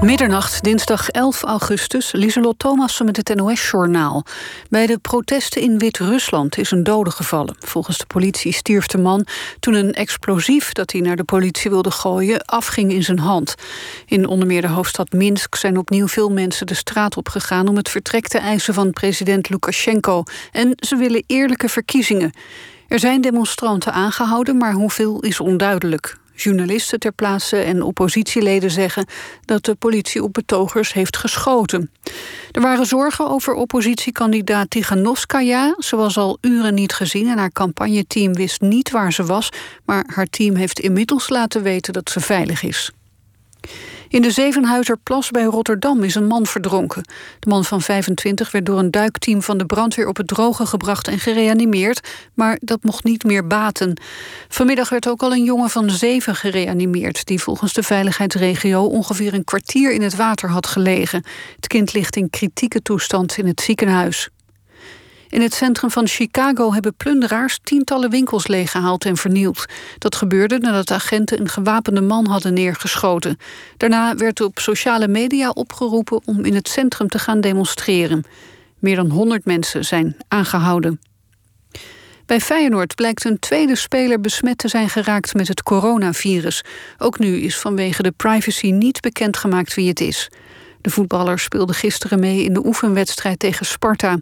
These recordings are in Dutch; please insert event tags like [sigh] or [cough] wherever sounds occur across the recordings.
Middernacht, dinsdag 11 augustus, Lieselot Thomassen met het NOS-journaal. Bij de protesten in Wit-Rusland is een dode gevallen. Volgens de politie stierf de man toen een explosief dat hij naar de politie wilde gooien afging in zijn hand. In onder meer de hoofdstad Minsk zijn opnieuw veel mensen de straat op gegaan om het vertrek te eisen van president Lukashenko. En ze willen eerlijke verkiezingen. Er zijn demonstranten aangehouden, maar hoeveel is onduidelijk. Journalisten ter plaatse en oppositieleden zeggen dat de politie op betogers heeft geschoten. Er waren zorgen over oppositiekandidaat Tiganovskaya. Ze was al uren niet gezien en haar campagneteam wist niet waar ze was, maar haar team heeft inmiddels laten weten dat ze veilig is. In de Zevenhuizerplas bij Rotterdam is een man verdronken. De man van 25 werd door een duikteam van de brandweer op het droge gebracht en gereanimeerd, maar dat mocht niet meer baten. Vanmiddag werd ook al een jongen van zeven gereanimeerd, die volgens de veiligheidsregio ongeveer een kwartier in het water had gelegen. Het kind ligt in kritieke toestand in het ziekenhuis. In het centrum van Chicago hebben plunderaars tientallen winkels leeggehaald en vernield. Dat gebeurde nadat agenten een gewapende man hadden neergeschoten. Daarna werd op sociale media opgeroepen om in het centrum te gaan demonstreren. Meer dan 100 mensen zijn aangehouden. Bij Feyenoord blijkt een tweede speler besmet te zijn geraakt met het coronavirus. Ook nu is vanwege de privacy niet bekendgemaakt wie het is. De voetballer speelde gisteren mee in de oefenwedstrijd tegen Sparta.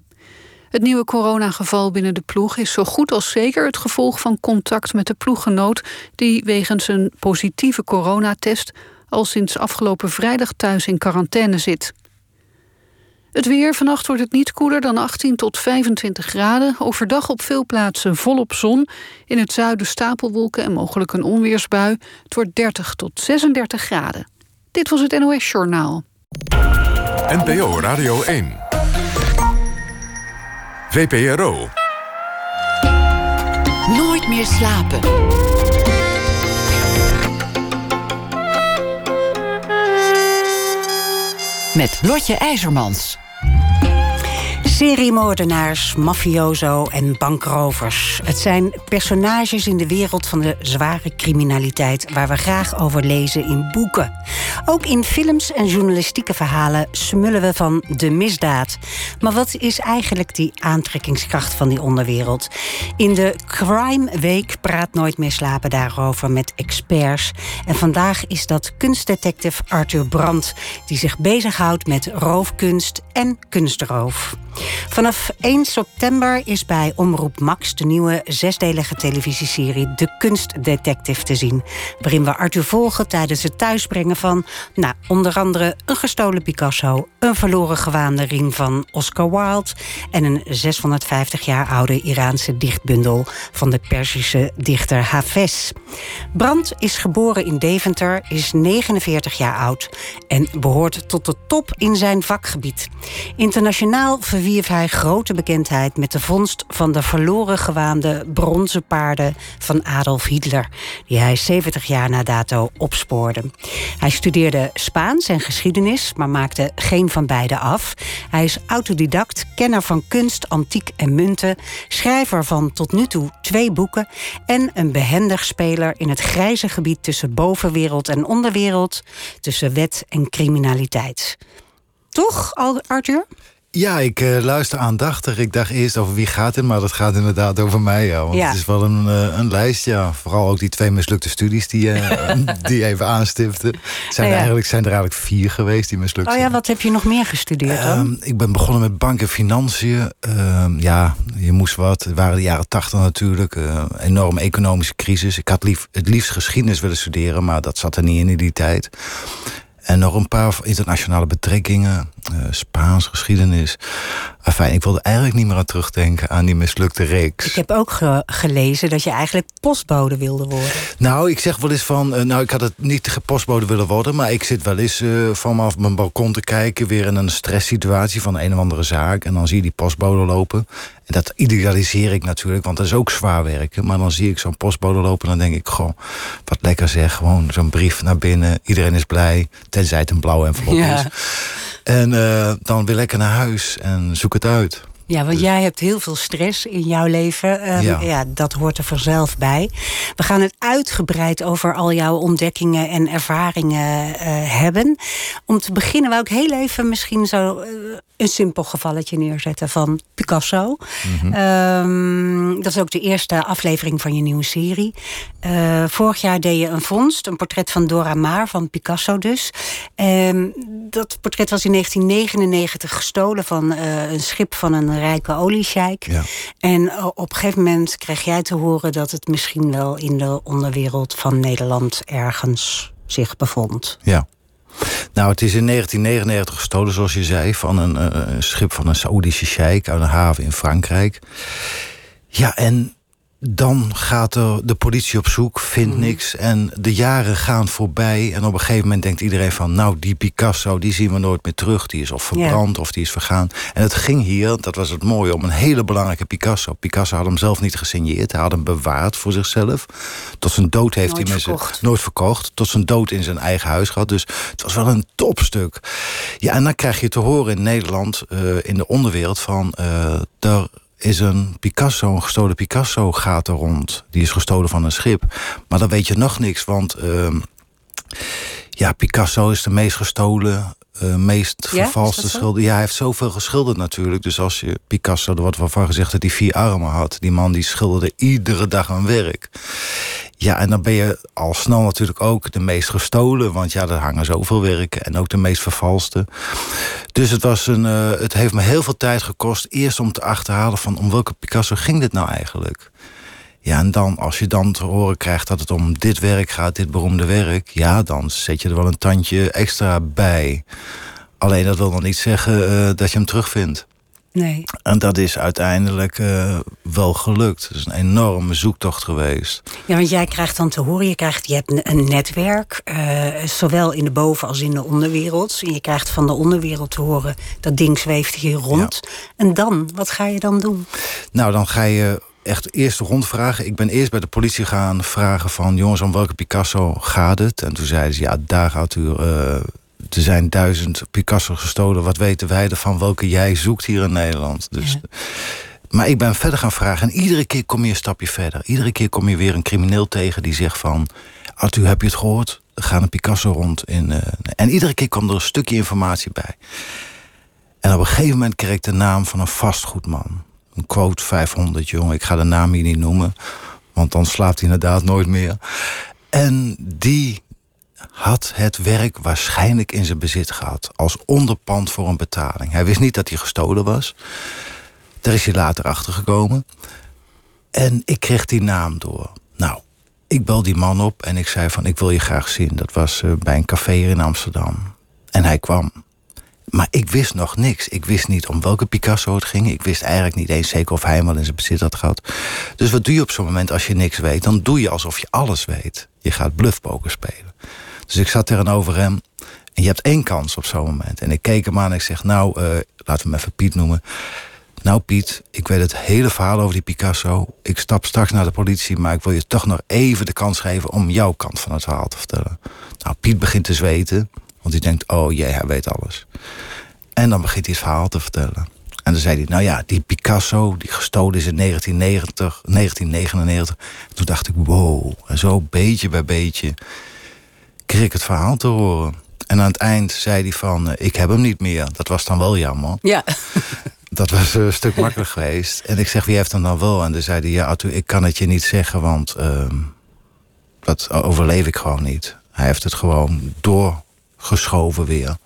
Het nieuwe coronageval binnen de ploeg is zo goed als zeker het gevolg van contact met de ploeggenoot die wegens een positieve coronatest al sinds afgelopen vrijdag thuis in quarantaine zit. Het weer. Vannacht wordt het niet koeler dan 18 tot 25 graden. Overdag op veel plaatsen volop zon. In het zuiden stapelwolken en mogelijk een onweersbui. Het wordt 30 tot 36 graden. Dit was het NOS Journaal. NPO Radio 1. VPRO. Nooit meer slapen. Met Lotje IJzermans. Seriemoordenaars, mafioso en bankrovers. Het zijn personages in de wereld van de zware criminaliteit waar we graag over lezen in boeken. Ook in films en journalistieke verhalen smullen we van de misdaad. Maar wat is eigenlijk die aantrekkingskracht van die onderwereld? In de Crime Week praat Nooit meer slapen daarover met experts. En vandaag is dat kunstdetective Arthur Brandt, die zich bezighoudt met roofkunst en kunstroof. Vanaf 1 september is bij Omroep Max de nieuwe zesdelige televisieserie De Kunstdetective te zien. Waarin we Arthur volgen tijdens het thuisbrengen van, nou, onder andere een gestolen Picasso, een verloren gewaande ring van Oscar Wilde en een 650 jaar oude Iraanse dichtbundel van de Perzische dichter Hafez. Brandt is geboren in Deventer, is 49 jaar oud en behoort tot de top in zijn vakgebied. Internationaal verwierf hij grote bekendheid met de vondst van de verloren gewaande bronzen paarden van Adolf Hitler, die hij 70 jaar na dato opspoorde. Hij studeerde Spaans en geschiedenis, maar maakte geen van beide af. Hij is autodidact, kenner van kunst, antiek en munten, schrijver van tot nu toe twee boeken en een behendig speler in het grijze gebied tussen bovenwereld en onderwereld, tussen wet en criminaliteit. Toch, Arthur? Ja, ik uh, luister aandachtig. Ik dacht eerst over wie gaat het, maar dat gaat inderdaad over mij. Ja. Want het is wel een, uh, een lijst, ja. Vooral ook die twee mislukte studies die, uh, [laughs] die even aanstipten. Zijn, ja, ja. eigenlijk, zijn er eigenlijk vier geweest die mislukt Oh zijn. ja, wat heb je nog meer gestudeerd dan? Ehm, ik ben begonnen met bank en financiën. Ehm, ja, je moest wat. Het waren de jaren tachtig natuurlijk. Een enorme economische crisis. Ik had lief, het liefst geschiedenis willen studeren, maar dat zat er niet in in die tijd. En nog een paar internationale betrekkingen. Uh, Spaans, geschiedenis. Enfin, ik wilde eigenlijk niet meer aan terugdenken aan die mislukte reeks. Ik heb ook ge gelezen dat je eigenlijk postbode wilde worden. Nou, ik zeg wel eens van... Uh, nou, ik had het niet gepostbode willen worden... maar ik zit wel eens uh, vanaf mijn balkon te kijken... weer in een stresssituatie van een of andere zaak... en dan zie je die postbode lopen. En dat idealiseer ik natuurlijk, want dat is ook zwaar werken. Maar dan zie ik zo'n postbode lopen en dan denk ik... goh, wat lekker zeg, gewoon zo'n brief naar binnen. Iedereen is blij, tenzij het een blauwe envelop Ja. is. En uh, dan weer lekker naar huis en zoek het uit. Ja, want Dus- jij hebt heel veel stress in jouw leven. Ehm, Ja. ja. dat hoort er vanzelf bij. We gaan het uitgebreid over al jouw ontdekkingen en ervaringen eh, hebben. Om te beginnen wou ik heel even misschien zo eh, een simpel gevalletje neerzetten van Picasso. Ehm, dat is ook de eerste aflevering van je nieuwe serie. Eh, vorig jaar deed je een vondst, een portret van Dora Maar, van Picasso dus. Ehm, dat portret was in 1999 gestolen van eh, een schip van een rijke oliesjeik. Ja. En eh, op een gegeven moment kreeg jij te horen dat het misschien wel in de onderwereld van Nederland ergens zich bevond. Ja. Nou, het is in 1999 gestolen, zoals je zei, van een, eh, schip van een Saoedische sheik uit een haven in Frankrijk. Ja, en dan gaat er de politie op zoek, vindt niks. En de jaren gaan voorbij. En op een gegeven moment denkt iedereen van... nou, die Picasso, die zien we nooit meer terug. Die is of verbrand of die is vergaan. En het ging hier, dat was het mooie, om een hele belangrijke Picasso. Picasso had hem zelf niet gesigneerd. Hij had hem bewaard voor zichzelf. Tot zijn dood heeft Nooit hij verkocht. nooit verkocht. Tot zijn dood in zijn eigen huis gehad. Dus het was wel een topstuk. Ja, en dan krijg je te horen in Nederland, eh, in de onderwereld, van er is een Picasso, een gestolen Picasso gaat er rond. Die is gestolen van een schip. Maar dan weet je nog niks, want ehm, ja, Picasso is de meest gestolen, eh, meest Ja, vervalste schilder. Ja, hij heeft zoveel geschilderd natuurlijk. Dus als je Picasso, er wordt wel van gezegd dat hij vier armen had. Die man die schilderde iedere dag een werk. Ja, en dan ben je al snel natuurlijk ook de meest gestolen. Want ja, er hangen zoveel werken. En ook de meest vervalste. Dus het, was een, eh, het heeft me heel veel tijd gekost. Eerst om te achterhalen van om welke Picasso ging dit nou eigenlijk? Ja, en dan als je dan te horen krijgt dat het om dit werk gaat, dit beroemde werk, ja, dan zet je er wel een tandje extra bij. Alleen dat wil nog niet zeggen eh, dat je hem terugvindt. Nee. En dat is uiteindelijk eh, wel gelukt. Het is een enorme zoektocht geweest. Ja, want jij krijgt dan te horen, je, krijgt, je hebt een- netwerk, eh, zowel in de boven- als in de onderwereld. En je krijgt van de onderwereld te horen, dat ding zweeft hier rond. En dan, wat ga je dan doen? Nou, dan ga je echt eerst rondvragen. Ik ben eerst bij de politie gaan vragen van... jongens, om welke Picasso gaat het? En toen zeiden ze, ja, daar gaat u... eh, er zijn duizend Picasso gestolen. Wat weten wij ervan welke jij zoekt hier in Nederland? Dus, Ja. Maar ik ben verder gaan vragen. En iedere keer kom je een stapje verder. Iedere keer kom je weer een crimineel tegen die zegt van... Arthur, heb je het gehoord? Er gaat een Picasso rond. In, eh, en iedere keer kwam er een stukje informatie bij. En op een gegeven moment kreeg ik de naam van een vastgoedman. Een quote 500, jongen. Ik ga de naam hier niet noemen. Want dan slaapt hij inderdaad nooit meer. En die had het werk waarschijnlijk in zijn bezit gehad. Als onderpand voor een betaling. Hij wist niet dat hij gestolen was. Daar is hij later achter gekomen. En ik kreeg die naam door. Nou, ik bel die man op en ik zei van... ik wil je graag zien. Dat was eh, bij een café hier in Amsterdam. En hij kwam. Maar ik wist nog niks. Ik wist niet om welke Picasso het ging. Ik wist eigenlijk niet eens zeker of hij hem al in zijn bezit had gehad. Dus wat doe je op zo'n moment als je niks weet? Dan doe je alsof je alles weet. Je gaat bluffpoker spelen. Dus ik zat tegenover hem. En je hebt één kans op zo'n moment. En ik keek hem aan en ik zeg, nou, eh, laten we hem even Piet noemen. Nou Piet, ik weet het hele verhaal over die Picasso. Ik stap straks naar de politie, maar ik wil je toch nog even de kans geven... om jouw kant van het verhaal te vertellen. Nou, Piet begint te zweten, want hij denkt, oh jee, hij weet alles. En dan begint hij het verhaal te vertellen. En dan zei hij, nou ja, die Picasso, die gestolen is in 1990, 1999. Toen dacht ik, wow. En zo beetje bij beetje kreeg ik het verhaal te horen. En aan het eind zei hij van, eh, ik heb hem niet meer. Dat was dan wel jammer. Ja. [laughs] Dat was een stuk makkelijker geweest. En ik zeg, wie heeft hem dan wel? En toen zei hij, ja, Arthur, ik kan het je niet zeggen, want ehm, dat overleef ik gewoon niet. Hij heeft het gewoon doorgeschoven weer.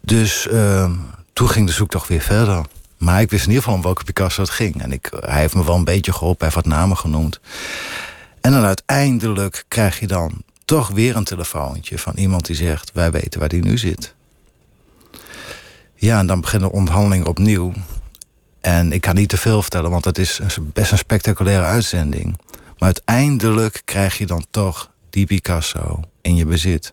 Dus ehm, toen ging de zoektocht weer verder. Maar ik wist in ieder geval om welke Picasso het ging. En ik, hij heeft me wel een beetje geholpen, hij heeft wat namen genoemd. En dan uiteindelijk krijg je dan toch weer een telefoontje van iemand die zegt: Wij weten waar die nu zit. Ja, en dan beginnen de onderhandelingen opnieuw. En ik kan niet te veel vertellen, want het is best een spectaculaire uitzending. Maar uiteindelijk krijg je dan toch die Picasso in je bezit.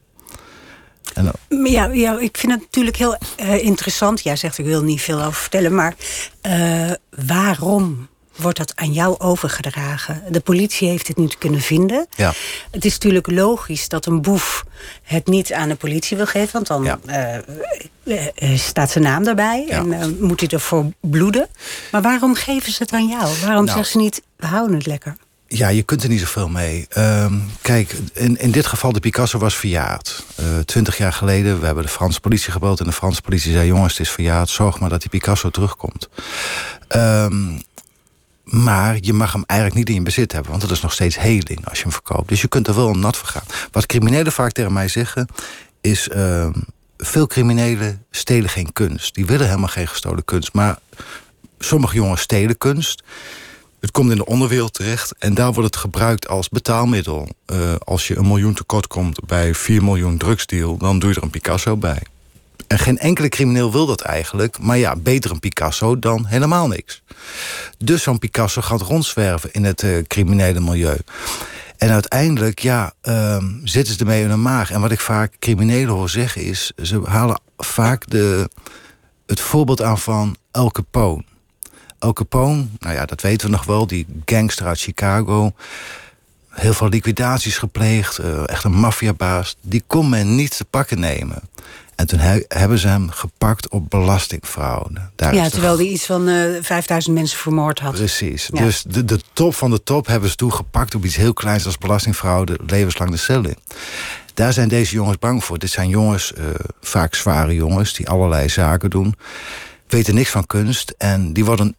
En Ja, ja, ik vind het natuurlijk heel eh, interessant. Jij zegt ik wil niet veel over vertellen, maar eh, waarom wordt dat aan jou overgedragen. De politie heeft het niet kunnen vinden. Ja. Het is natuurlijk logisch dat een boef het niet aan de politie wil geven, want dan Ja. eh, eh, eh, staat zijn naam daarbij Ja. en moet hij ervoor bloeden. Maar waarom geven ze het aan jou? Waarom Nou. zeggen ze niet, we houden het lekker? Ja, je kunt er niet zoveel mee. Ehm, kijk, in, in dit geval, de Picasso was verjaard. Twintig jaar geleden, we hebben de Franse politie gebeld... en de Franse politie zei, jongens, het is verjaard... zorg maar dat die Picasso terugkomt. Ehm, maar je mag hem eigenlijk niet in je bezit hebben... want dat is nog steeds heling als je hem verkoopt. Dus je kunt er wel nat voor gaan. Wat criminelen vaak tegen mij zeggen, is... ehm, veel criminelen stelen geen kunst. Die willen helemaal geen gestolen kunst. Maar sommige jongens stelen kunst... Het komt in de onderwereld terecht en daar wordt het gebruikt als betaalmiddel. Eh, als je een miljoen tekort komt bij 4 miljoen drugsdeal, dan doe je er een Picasso bij. En geen enkele crimineel wil dat eigenlijk, maar ja, beter een Picasso dan helemaal niks. Dus zo'n Picasso gaat rondzwerven in het eh, criminele milieu. En uiteindelijk, ja, ehm, zitten ze ermee in hun maag. En wat ik vaak criminelen hoor zeggen is, ze halen vaak de, het voorbeeld aan van El Capone. Al Capone, nou ja, dat weten we nog wel, die gangster uit Chicago. Heel veel liquidaties gepleegd, eh, echt een maffiabaas. Die kon men niet te pakken nemen. En toen he- hebben ze hem gepakt op belastingfraude. Daar Ja, terwijl hij iets van eh 5000 mensen vermoord had. Precies. Ja. Dus de, de top van de top hebben ze toen gepakt op iets heel kleins als belastingfraude, levenslang de cel in. Daar zijn deze jongens bang voor. Dit zijn jongens, eh, vaak zware jongens, die allerlei zaken doen, weten niks van kunst en die worden,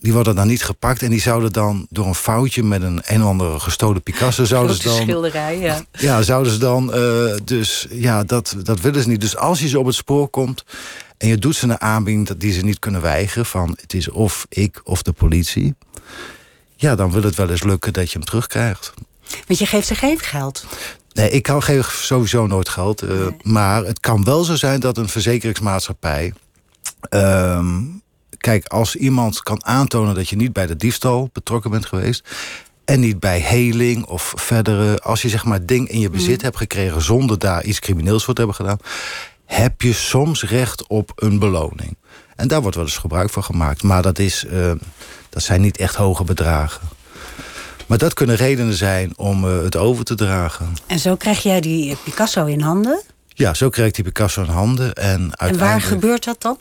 die worden dan niet gepakt en die zouden dan door een foutje met een een of andere gestolen Picasso zouden ze dan schilderij, ja. ja, zouden ze dan. eh, dus ja, dat, dat willen ze niet. Dus als je ze op het spoor komt. en je doet ze een aanbieding dat die ze niet kunnen weigeren. van het is of ik of de politie. ja, dan wil het wel eens lukken dat je hem terugkrijgt. Want je geeft ze geen geld. Nee, ik kan geef sowieso nooit geld. eh, Maar het kan wel zo zijn dat een verzekeringsmaatschappij. ehm, kijk, als iemand kan aantonen dat je niet bij de diefstal betrokken bent geweest. en niet bij heling of verdere. als je zeg maar ding in je bezit hebt gekregen. zonder daar iets crimineels voor te hebben gedaan. heb je soms recht op een beloning. En daar wordt wel eens gebruik van gemaakt. Maar dat, is, eh, dat zijn niet echt hoge bedragen. Maar dat kunnen redenen zijn om eh, het over te dragen. En zo krijg jij die Picasso in handen. Ja, zo kreeg ik die Picasso in handen. En, En waar uiteindelijk- gebeurt dat dan?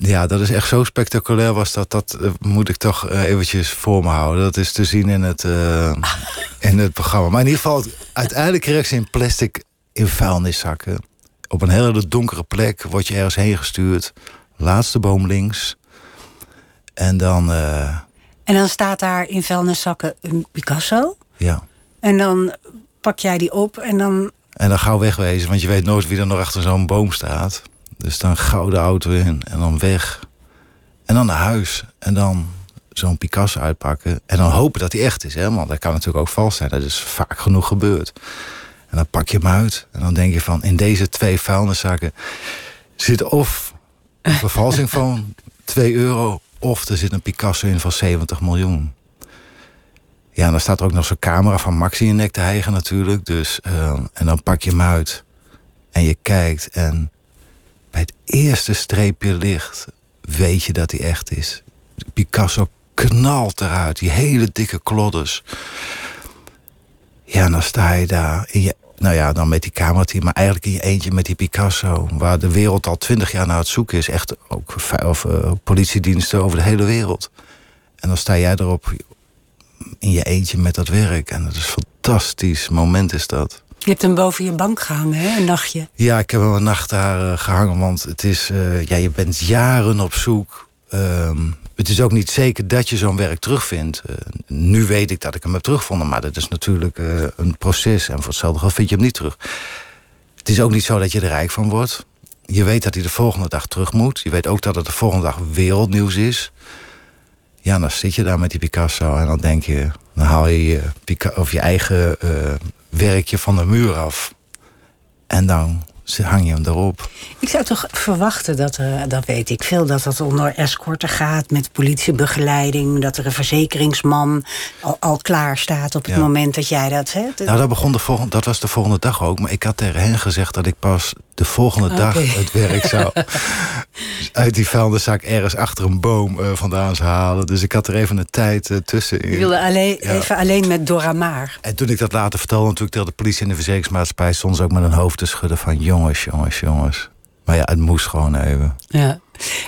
Ja, dat is echt zo spectaculair was dat. Dat eh, moet ik toch eh, eventjes voor me houden. Dat is te zien in het, eh, in het programma. Maar in ieder geval, uiteindelijk kreeg ze in plastic in vuilniszakken. Op een hele donkere plek word je ergens heen gestuurd. Laatste boom links. En dan, En dan staat daar in vuilniszakken een Picasso. ja. En dan pak jij die op en dan... En dan gauw wegwezen, want je weet nooit wie er nog achter zo'n boom staat. Dus dan gauw de auto in en dan weg. En dan naar huis. En dan zo'n Picasso uitpakken. En dan hopen dat hij echt is, hè? want dat kan natuurlijk ook vals zijn. Dat is vaak genoeg gebeurd. En dan pak je hem uit. En dan denk je van, in deze twee vuilniszakken zit of een [laughs] vervalsing van 2 euro... of er zit een Picasso in van 70 miljoen. Ja, en dan staat er ook nog zo'n camera van Max in je nek te hijgen natuurlijk. Dus, eh, en dan pak je hem uit en je kijkt en het eerste streepje licht weet je dat hij echt is. Picasso knalt eruit, die hele dikke klodders. Ja, dan sta je daar je, nou ja, dan met die camerateam, maar eigenlijk in je eentje met die Picasso, waar de wereld al twintig jaar naar het zoeken is. Echt ook of, eh, politiediensten over de hele wereld. En dan sta jij erop in je eentje met dat werk. En dat is een fantastisch moment is dat. Je hebt hem boven je bank gehangen, hè? Een nachtje. Ja, ik heb wel een nacht daar eh, gehangen, want het is, eh, ja, je bent jaren op zoek. Ehm, het is ook niet zeker dat je zo'n werk terugvindt. Eh, nu weet ik dat ik hem heb teruggevonden, maar dat is natuurlijk een proces. En voor hetzelfde geld vind je hem niet terug. Het is ook niet zo dat je er rijk van wordt. Je weet dat hij de volgende dag terug moet. Je weet ook dat het de volgende dag wereldnieuws is. Ja, dan zit je daar met die Picasso en dan denk je... dan haal je je, of je eigen eh, werkje van de muur af. En dan hang je hem erop. Ik zou toch verwachten dat er, dat weet ik veel, dat dat onder escorten gaat met politiebegeleiding. Dat er een verzekeringsman al, al klaar staat op het Ja. moment dat jij dat. Hè, Nou, dat, begon de volgende, dat was de volgende dag ook. Maar ik had tegen hen gezegd dat ik pas de volgende dag het werk zou, [laughs] uit die vuilniszak ergens achter een boom uh, vandaan te halen. Dus ik had er even een tijd uh, tussen. Je wilde alleen, ja. even alleen met Dora Maar. En toen ik dat later vertelde, natuurlijk tegen de politie en de verzekeringsmaatschappij... ze ook met een hoofd te schudden van jongens, jongens, jongens. Maar ja, het moest gewoon even. Ja.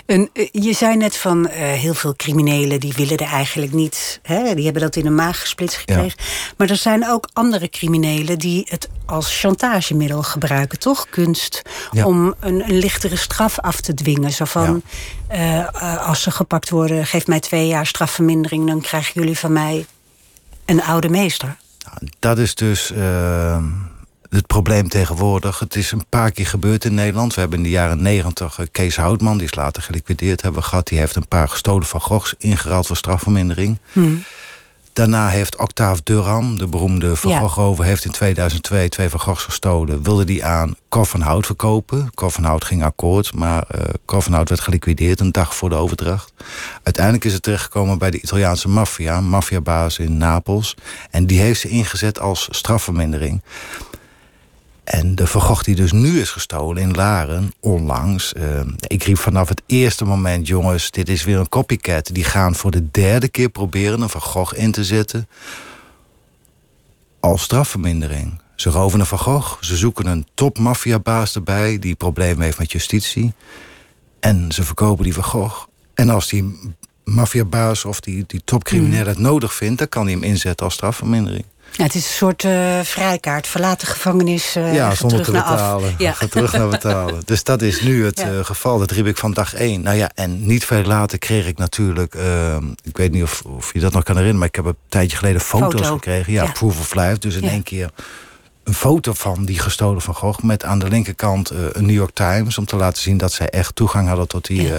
En eh, je zei net van uh, heel veel criminelen die willen er eigenlijk niet. Hè? Die hebben dat in de maag gesplitst gekregen. Ja. Maar er zijn ook andere criminelen die het als chantagemiddel gebruiken, toch? Kunst. Ja. Om een, een, lichtere straf af te dwingen. Zo van ja. uh, als ze gepakt worden, geef mij twee jaar strafvermindering, dan krijgen jullie van mij een oude meester. Dat is dus het probleem tegenwoordig. Het is een paar keer gebeurd in Nederland. We hebben in de jaren negentig Kees Houtman, die is later geliquideerd hebben gehad. Die heeft een paar gestolen van Goghs ingeruild voor strafvermindering. Hmm. Daarna heeft Octave Durham, de beroemde Van Gogh over... heeft in 2002 twee Van Goghs gestolen. Wilde die aan Cor van Hout verkopen. Cor van Hout ging akkoord, maar uh, Cor van Hout werd geliquideerd... een dag voor de overdracht. Uiteindelijk is het terechtgekomen bij de Italiaanse maffia... maffiabaas in Napels. En die heeft ze ingezet als strafvermindering. En de vergocht die dus nu is gestolen in Laren, onlangs. Uh, ik riep vanaf het eerste moment, jongens, dit is weer een copycat. Die gaan voor de derde keer proberen een Van Gogh in te zetten. Als strafvermindering. Ze roven een Van Gogh, ze zoeken een top-maffiabaas erbij... die problemen heeft met justitie. En ze verkopen die Van Gogh. En als die maffiabaas of die, die topcrimineel het nodig vindt... dan kan hij hem inzetten als strafvermindering. Ja, het is een soort uh, vrijkaart. Verlaat de gevangenis. Uh, ja, zonder te betalen. Ja. Ga terug naar betalen. Dus dat is nu het ja. uh, geval. Dat riep ik van dag één. Nou ja, en niet veel later kreeg ik natuurlijk. Ehm, ik weet niet of, of je dat nog kan herinneren. Maar ik heb een tijdje geleden foto's Foto. gekregen. Ja, ja. proof of life. Dus in één keer een foto van die gestolen van Gogh. Met aan de linkerkant een New York Times. Om te laten zien dat zij echt toegang hadden tot die,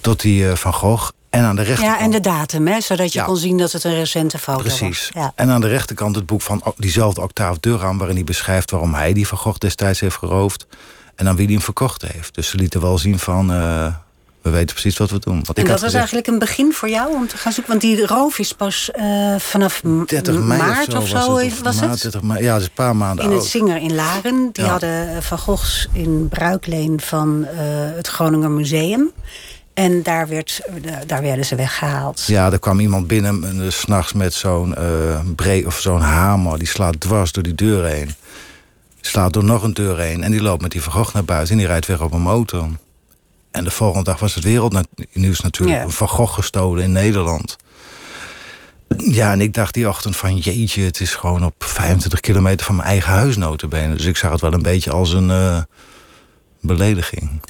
tot die van Gogh. En aan de rechterkant... Ja, en de datum, hè, zodat je ja. kon zien dat het een recente foto Precies. was. Precies. Ja. En aan de rechterkant het boek van diezelfde Octave Durham... waarin hij beschrijft waarom hij die Van Gogh destijds heeft geroofd... en aan wie hij hem verkocht heeft. Dus ze lieten wel zien van... Uh, we weten precies wat we doen. Want en ik dat had was gezegd, eigenlijk een begin voor jou om te gaan zoeken? Want die roof is pas uh, vanaf 30 mei maart of zo, was het? het, Was maart, het? 30 mei, ja, dat is een paar maanden In oud. het Zinger in Laren. Die Ja. hadden Van Goghs in bruikleen van uh, het Groninger Museum. En daar, werd, daar werden ze weggehaald. Ja, er kwam iemand binnen en, uh, s'nachts met zo'n uh, breek of zo'n hamer. Die slaat dwars door die deur heen. Slaat door nog een deur heen. En die loopt met die Van Gogh naar buiten. En die rijdt weg op een motor. En de volgende dag was het wereldnieuws natuurlijk. Ja. Van Gogh gestolen in Nederland. Ja, en ik dacht die ochtend van jeetje, het is gewoon op 25 kilometer van mijn eigen huis notabene. Dus ik zag het wel een beetje als een uh, belediging.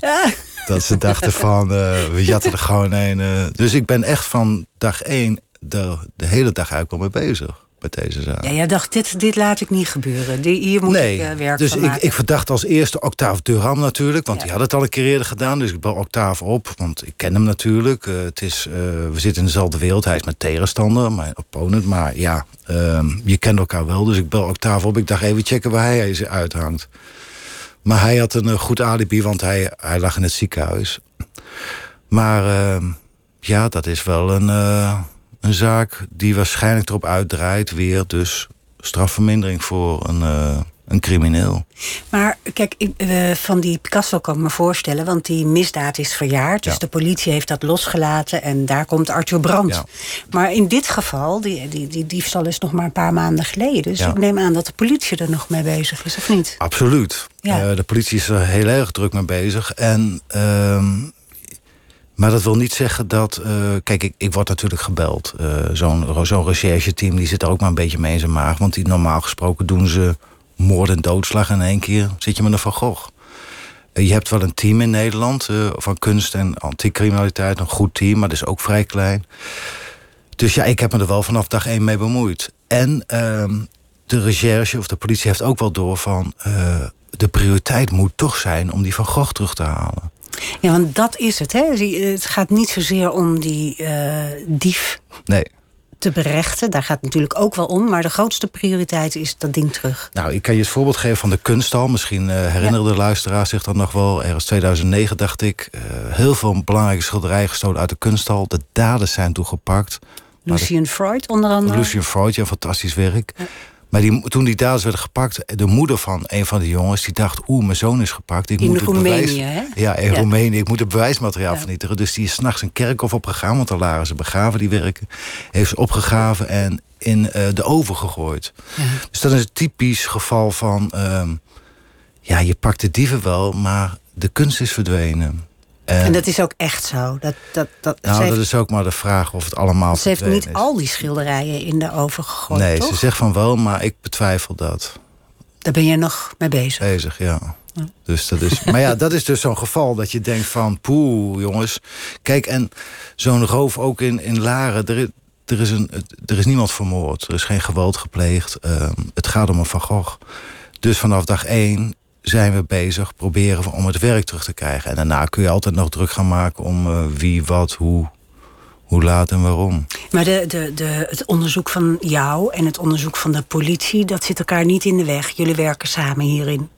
Dat ze dachten van, uh, we jatten er gewoon een. Uh, dus ik ben echt van dag één de, de hele dag eigenlijk al mee bezig met deze zaak. Ja, jij dacht, dit, dit laat ik niet gebeuren. Die, hier moet nee, ik uh, werk dus van ik, maken. ik verdacht als eerste Octave Durham natuurlijk. Want Ja. die had het al een keer eerder gedaan. Dus ik bel Octave op, want ik ken hem natuurlijk. Uh, het is, uh, we zitten in dezelfde wereld. Hij is mijn tegenstander, mijn opponent. Maar ja, uh, je kent elkaar wel. Dus ik bel Octave op. Ik dacht even checken waar hij ze uithangt. Maar hij had een uh, goed alibi, want hij, hij lag in het ziekenhuis. Maar uh, ja, dat is wel een, uh, een zaak die waarschijnlijk erop uitdraait... weer dus strafvermindering voor een, uh, een crimineel. Maar kijk, uh, van die Picasso kan ik me voorstellen... want die misdaad is verjaard. Dus Ja. de politie heeft dat losgelaten en daar komt Arthur Brandt. Ja. Maar in dit geval, die, die, die diefstal is nog maar een paar maanden geleden. Dus Ja. ik neem aan dat de politie er nog mee bezig is, of niet? Absoluut. Ja. Uh, de politie is er heel erg druk mee bezig. En, uh, maar dat wil niet zeggen dat... Uh, kijk, ik, ik word natuurlijk gebeld. Zo'n zo'n rechercheteam die zit er ook maar een beetje mee in zijn maag. Want die, normaal gesproken doen ze moord en doodslag. In één keer zit je met een Van Gogh. Uh, je hebt wel een team in Nederland uh, van kunst en anticriminaliteit. Een goed team, maar dat is ook vrij klein. Dus ja, ik heb me er wel vanaf dag één mee bemoeid. En uh, de recherche of de politie heeft ook wel door van... Uh, de prioriteit moet toch zijn om die Van Gogh terug te halen. Ja, want dat is het. Hè? Het gaat niet zozeer om die eh, dief Nee. Te berechten. Daar gaat het natuurlijk ook wel om. Maar de grootste prioriteit is dat ding terug. Nou, ik kan je het voorbeeld geven van de kunsthal. Misschien uh, herinneren de luisteraars zich dat nog wel. Ergens 2009 dacht ik. Uh, heel veel belangrijke schilderijen gestolen uit de kunsthal. De daders zijn toegepakt. De- Lucien Freud onder andere. Lucien Freud, ja, fantastisch werk. Ja. Maar die, toen die daders werden gepakt, de moeder van een van de jongens... die dacht, oeh, mijn zoon is gepakt. Ik In moet het Roemenië, bewijs, hè? Ja, in Ja. Roemenië. Ik moet het bewijsmateriaal Ja. vernietigen. Dus die is s'nachts een kerkhof opgegaan, want daar lagen ze begraven, die werken. Heeft ze opgegraven en in eh, de oven gegooid. Dus dat is een typisch geval van... ehm, ja, je pakt de dieven wel, maar de kunst is verdwenen. En dat is ook echt zo. Dat, dat, dat, nou, dat heeft, is ook maar de vraag of het allemaal ze heeft niet is. al die schilderijen in de oven gegooid, Nee, toch? ze zegt van wel, maar ik betwijfel dat. Daar ben je nog mee bezig. Bezig, ja. Dus dat is, maar ja, dat is dus zo'n geval dat je denkt van... poeh, jongens. Kijk, en zo'n roof ook in, in Laren... Er, is- er, is een, er is niemand vermoord. Er is geen geweld gepleegd. Ehm, het gaat om een Van Gogh. Dus vanaf dag één zijn we bezig... proberen om het werk terug te krijgen. En daarna kun je altijd nog druk gaan maken... om eh, wie, wat, hoe, hoe laat en waarom. Maar de, de, de, het onderzoek van jou en het onderzoek van de politie... dat zit elkaar niet in de weg. Jullie werken samen hierin.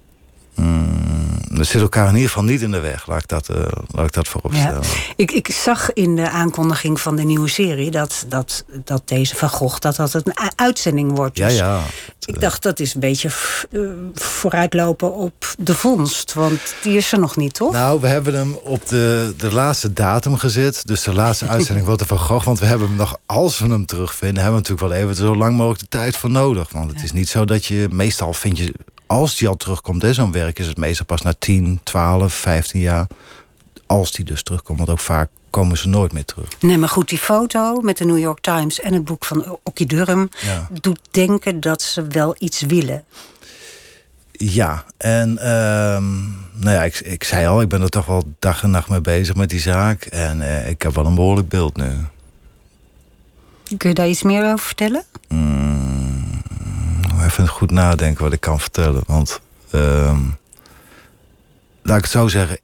Dat zit elkaar in ieder geval niet in de weg. Laat ik dat, eh, laat ik dat voorop Ja. stellen. Ik, ik zag in de aankondiging van de nieuwe serie... dat, dat, dat deze Van Gogh dat dat een uitzending wordt. Ja, Dus ja. Ik dacht, dat is een beetje eh, vooruitlopen op de vondst. Want die is er nog niet, toch? Nou, we hebben hem op de, de laatste datum gezet. Dus de laatste [laughs] uitzending wordt er van Gogh. Want we hebben hem nog, als we hem terugvinden... hebben we natuurlijk wel even zo lang mogelijk de tijd voor nodig. Want het is niet zo dat je... Meestal vind je, als die al terugkomt, zo'n werk... is het meestal pas na 10, 12, 15 jaar. Als die dus terugkomt. Want ook vaak komen ze nooit meer terug. Nee, maar goed, die foto met de New York Times en het boek van Okkie Durham... Ja. doet denken dat ze wel iets willen. Ja, en ehm, nou ja, ik, ik zei al... ik ben er toch wel dag en nacht mee bezig met die zaak. En eh, ik heb wel een behoorlijk beeld nu. Kun je daar iets meer over vertellen? Even goed nadenken wat ik kan vertellen. Want, ehm, laat ik het zo zeggen.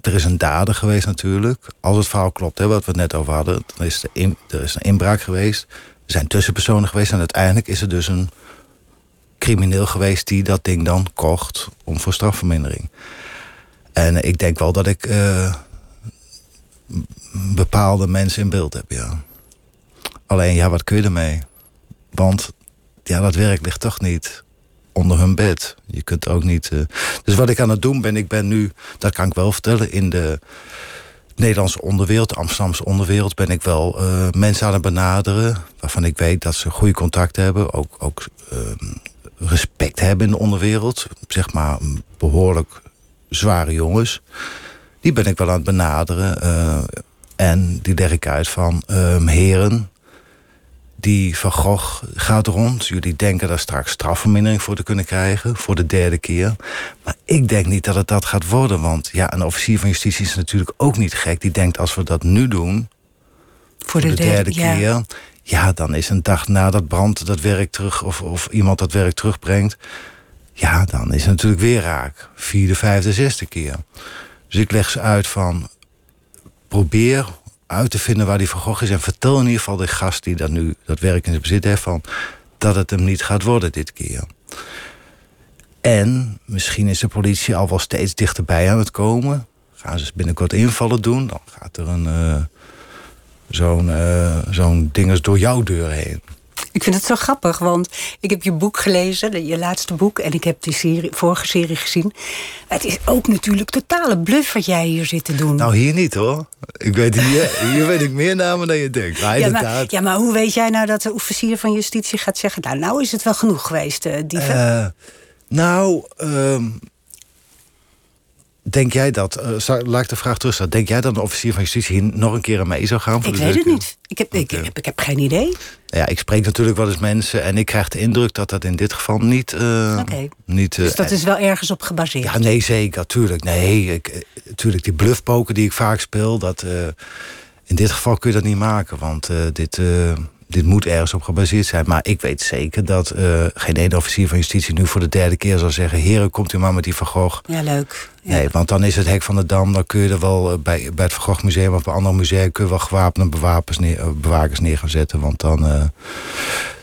Er is een dader geweest natuurlijk. Als het verhaal klopt, hè, wat we het net over hadden. Dan is er, er is een inbraak geweest. Er zijn tussenpersonen geweest. En uiteindelijk is er dus een crimineel geweest... die dat ding dan kocht om voor strafvermindering. En ik denk wel dat ik eh, bepaalde mensen in beeld heb, ja. Alleen, ja, wat kun je ermee? Want ja, dat werk ligt toch niet onder hun bed. Je kunt ook niet. eh, Dus wat ik aan het doen ben, ik ben nu, dat kan ik wel vertellen, in de Nederlandse onderwereld, de Amsterdamse onderwereld, ben ik wel eh, mensen aan het benaderen. Waarvan ik weet dat ze goede contacten hebben. Ook, ook ehm, respect hebben in de onderwereld. Zeg maar behoorlijk zware jongens. Die ben ik wel aan het benaderen. eh, en die leg ik uit van ehm, heren die Van Gogh gaat rond. Jullie denken daar straks strafvermindering voor te kunnen krijgen. Voor de derde keer. Maar ik denk niet dat het dat gaat worden. Want ja, een officier van justitie is natuurlijk ook niet gek. Die denkt als we dat nu doen. Voor de, derde, keer. Ja, dan is een dag nadat brand dat werk terug. Of, of iemand dat werk terugbrengt. Ja, dan is het natuurlijk weer raak. Vierde, vijfde, zesde keer. Dus ik leg ze uit van. Probeer uit te vinden waar die Van Gogh is. En vertel in ieder geval de gast die dat nu dat werk in zijn bezit heeft... Van, dat het hem niet gaat worden dit keer. En misschien is de politie al wel steeds dichterbij aan het komen. Gaan ze binnenkort invallen doen. Dan gaat er een eh, zo'n eh, zo'n dinges door jouw deur heen. Ik vind het zo grappig, want ik heb je boek gelezen, je laatste boek, en ik heb die serie, vorige serie gezien. Het is ook natuurlijk totale bluff wat jij hier zit te doen. Nou, hier niet hoor. Ik weet hier, hier weet ik meer namen dan je denkt. Maar [laughs] ja, maar, ja, maar hoe weet jij nou dat de officier van justitie gaat zeggen... nou, nou is het wel genoeg geweest, eh, dieven? Eh, nou, ehm, denk jij dat, eh, laat ik de vraag terugstellen. Denk jij dat een officier van justitie hier nog een keer aan mee zou gaan? Voor ik de weet het niet. Ik heb, ik, heb, ik heb geen idee. keer? Ja, ik spreek natuurlijk wel eens mensen en ik krijg de indruk dat dat in dit geval niet. Oké. niet eh, Dus dat is wel ergens op gebaseerd. Ja, nee, zeker, tuurlijk. Nee, ik, tuurlijk, die bluffpoker die ik vaak speel, dat, in dit geval kun je dat niet maken. Want dit, dit moet ergens op gebaseerd zijn. Maar ik weet zeker dat eh, geen ene officier van justitie nu voor de derde keer zal zeggen... heren, komt u maar met die Van Gogh. Ja, leuk. Ja. Nee, want dan is het hek van de Dam. Dan kun je er wel eh, bij, bij het Van Gogh Museum of bij andere musea... kun je wel gewapende neer, eh, bewakers neer gaan zetten. Want dan...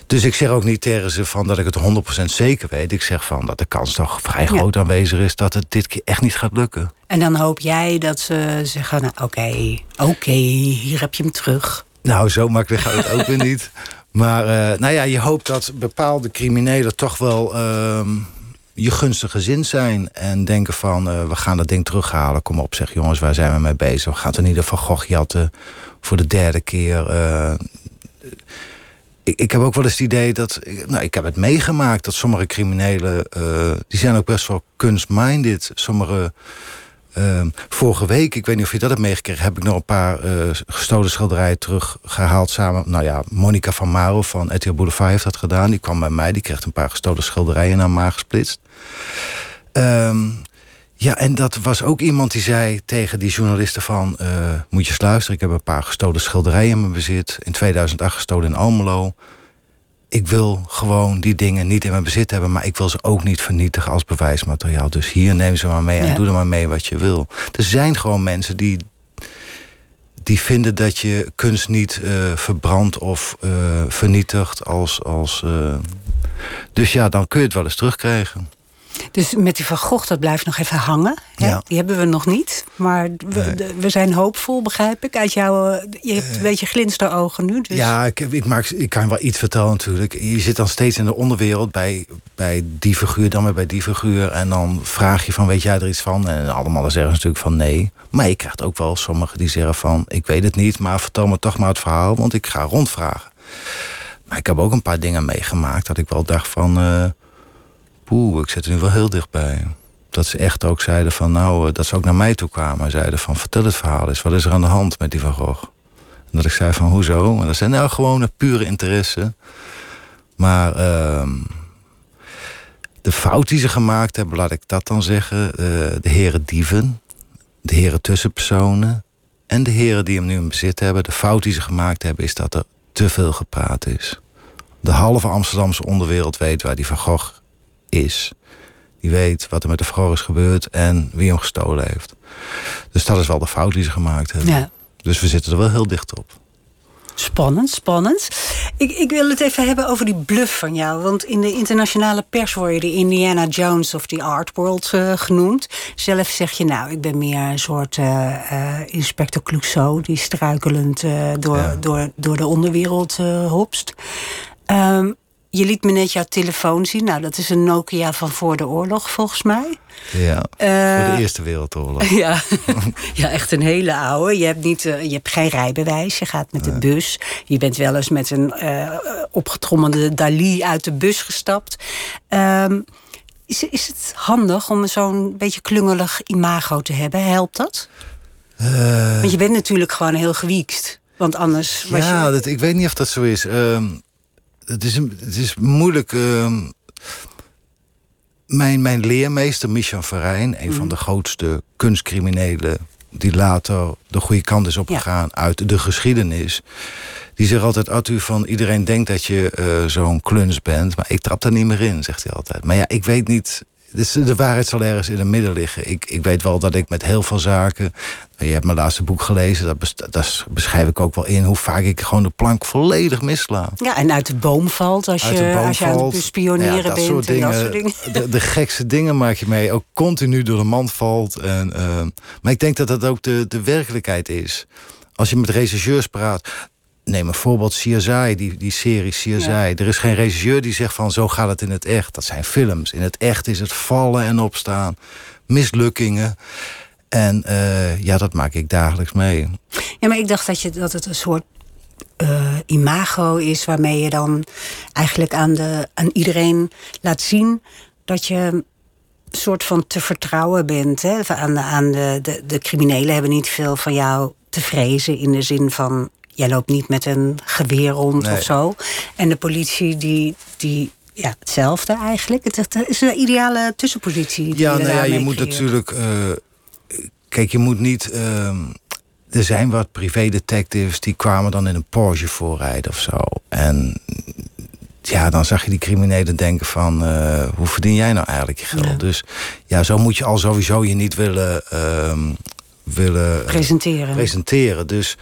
dus ik zeg ook niet tegen ze van dat ik het 100% zeker weet. Ik zeg van dat de kans toch vrij Ja. groot aanwezig is... dat het dit keer echt niet gaat lukken. En dan hoop jij dat ze zeggen, nou, oké, oké, hier heb je hem terug. Nou, zo makkelijk gaat het ook weer niet. Maar uh, nou ja, je hoopt dat bepaalde criminelen toch wel ehm, je gunstige zin zijn. En denken van, uh, we gaan dat ding terughalen. Kom op, zeg jongens, waar zijn we mee bezig? We gaan het in ieder geval Gogh jatten voor de derde keer. Uh, ik, ik, heb ook wel eens het idee dat... Nou, ik heb het meegemaakt dat sommige criminelen... die zijn ook best wel kunstminded. Sommige Ehm, vorige week, ik weet niet of je dat hebt meegekregen... heb ik nog een paar uh, gestolen schilderijen teruggehaald samen. Nou ja, Monica van Maro van RTL Boulevard heeft dat gedaan. Die kwam bij mij, die kreeg een paar gestolen schilderijen naar maag gesplitst. Um, ja, en dat was ook iemand die zei tegen die journalisten van... Uh, moet je eens ik heb een paar gestolen schilderijen in mijn bezit. In 2008 gestolen in Almelo ik wil gewoon die dingen niet in mijn bezit hebben... maar ik wil ze ook niet vernietigen als bewijsmateriaal. Dus hier neem ze maar mee en doe er maar mee wat je wil. Er zijn gewoon mensen die, die vinden dat je kunst niet uh, verbrandt of uh, vernietigt. Als, als, uh... Dus ja, dan kun je het wel eens terugkrijgen. Dus met die Van Gogh, dat blijft nog even hangen. Ja. Die hebben we nog niet. Maar we, we, zijn hoopvol, begrijp ik. Uit jouw, eh, je hebt een beetje glinster ogen nu. Dus. Ja, ik, ik, maak, ik kan wel iets vertellen natuurlijk. Je zit dan steeds in de onderwereld bij, bij die figuur, dan weer bij die figuur. En dan vraag je van, weet jij er iets van? En allemaal zeggen natuurlijk van nee. Maar je krijgt ook wel sommigen die zeggen van... ik weet het niet, maar vertel me toch maar het verhaal... want ik ga rondvragen. Maar ik heb ook een paar dingen meegemaakt... dat ik wel dacht van... Uh, poeh, ik zit er nu wel heel dichtbij. Dat ze echt ook zeiden van, nou, eh, dat ze ook naar mij toe kwamen. En zeiden van, vertel het verhaal eens, wat is er aan de hand met die Van Gogh? En dat ik zei van, hoezo? En dat zijn nou gewoon een pure interesse. Maar uh, de fout die ze gemaakt hebben, laat ik dat dan zeggen. Uh, de heren dieven, de heren tussenpersonen... en de heren die hem nu in bezit hebben. De fout die ze gemaakt hebben, is dat er te veel gepraat is. De halve Amsterdamse onderwereld weet waar die Van Gogh is. Die weet wat er met de vrouw is gebeurd en wie hem gestolen heeft. Dus dat is wel de fout die ze gemaakt hebben. Ja. Dus we zitten er wel heel dicht op. Spannend, spannend. Ik, ik wil het even hebben over die bluff van jou. Want in de internationale pers word je de Indiana Jones of the Art World uh, genoemd. Zelf zeg je nou, ik ben meer een soort uh, uh, inspector Clouseau... die struikelend door, ja. door, door de onderwereld hopst. Um, je liet me net jouw telefoon zien. Nou, dat is een Nokia van voor de oorlog, volgens mij. Ja, uh, voor de Eerste Wereldoorlog. [laughs] Ja, ja, echt een hele oude. Je hebt, niet, uh, je hebt geen rijbewijs, je gaat met de bus. Je bent wel eens met een uh, opgetrommelde Dali uit de bus gestapt. Um, is, is het handig om zo'n beetje klungelig imago te hebben? Helpt dat? Want je bent natuurlijk gewoon heel gewiekst. Want anders was ja, je... dat, ik weet niet of dat zo is. Um, het is, het is moeilijk. Uh, mijn, mijn leermeester, Michel Verijn, een van mhm. de grootste kunstcriminelen die later de goede kant is opgegaan uit de geschiedenis. Die zegt altijd, Arthur, van iedereen denkt dat je uh, zo'n kluns bent, maar ik trap daar niet meer in, zegt hij altijd. Maar ja, ik weet niet, dus de waarheid zal ergens in het midden liggen. Ik, ik weet wel dat ik met heel veel zaken. Je hebt mijn laatste boek gelezen, dat, dat beschrijf ik ook wel in hoe vaak ik gewoon de plank volledig missla. Ja, en uit de boom valt als je, als je aan het spioneren ja, dat bent. Soort dingen, dat soort dingen. De, de, gekste dingen maak je mee. Ook continu door de mand valt. En, uh, maar ik denk dat dat ook de, de werkelijkheid is. Als je met regisseurs praat neem een voorbeeld CSI, die, die serie CSI. Er is geen regisseur die zegt van zo gaat het in het echt. Dat zijn films. In het echt is het vallen en opstaan. Mislukkingen. En uh, ja, dat maak ik dagelijks mee. Ja, maar ik dacht dat, je, dat het een soort uh, imago is... waarmee je dan eigenlijk aan, de, aan iedereen laat zien... dat je een soort van te vertrouwen bent. Hè? Aan, de, aan de, de, de criminelen hebben niet veel van jou te vrezen... in de zin van jij loopt niet met een geweer rond of zo. En de politie die, die ja, hetzelfde eigenlijk. Het is een ideale tussenpositie. Ja, nou ja, je moet natuurlijk. Uh, kijk, je moet niet. Uh, er zijn wat privé-detectives die kwamen dan in een Porsche voorrijden of zo. En ja, dan zag je die criminelen denken van... Uh, hoe verdien jij nou eigenlijk je geld? Ja. Dus ja, zo moet je al sowieso je niet willen... Uh, willen presenteren. presenteren. Dus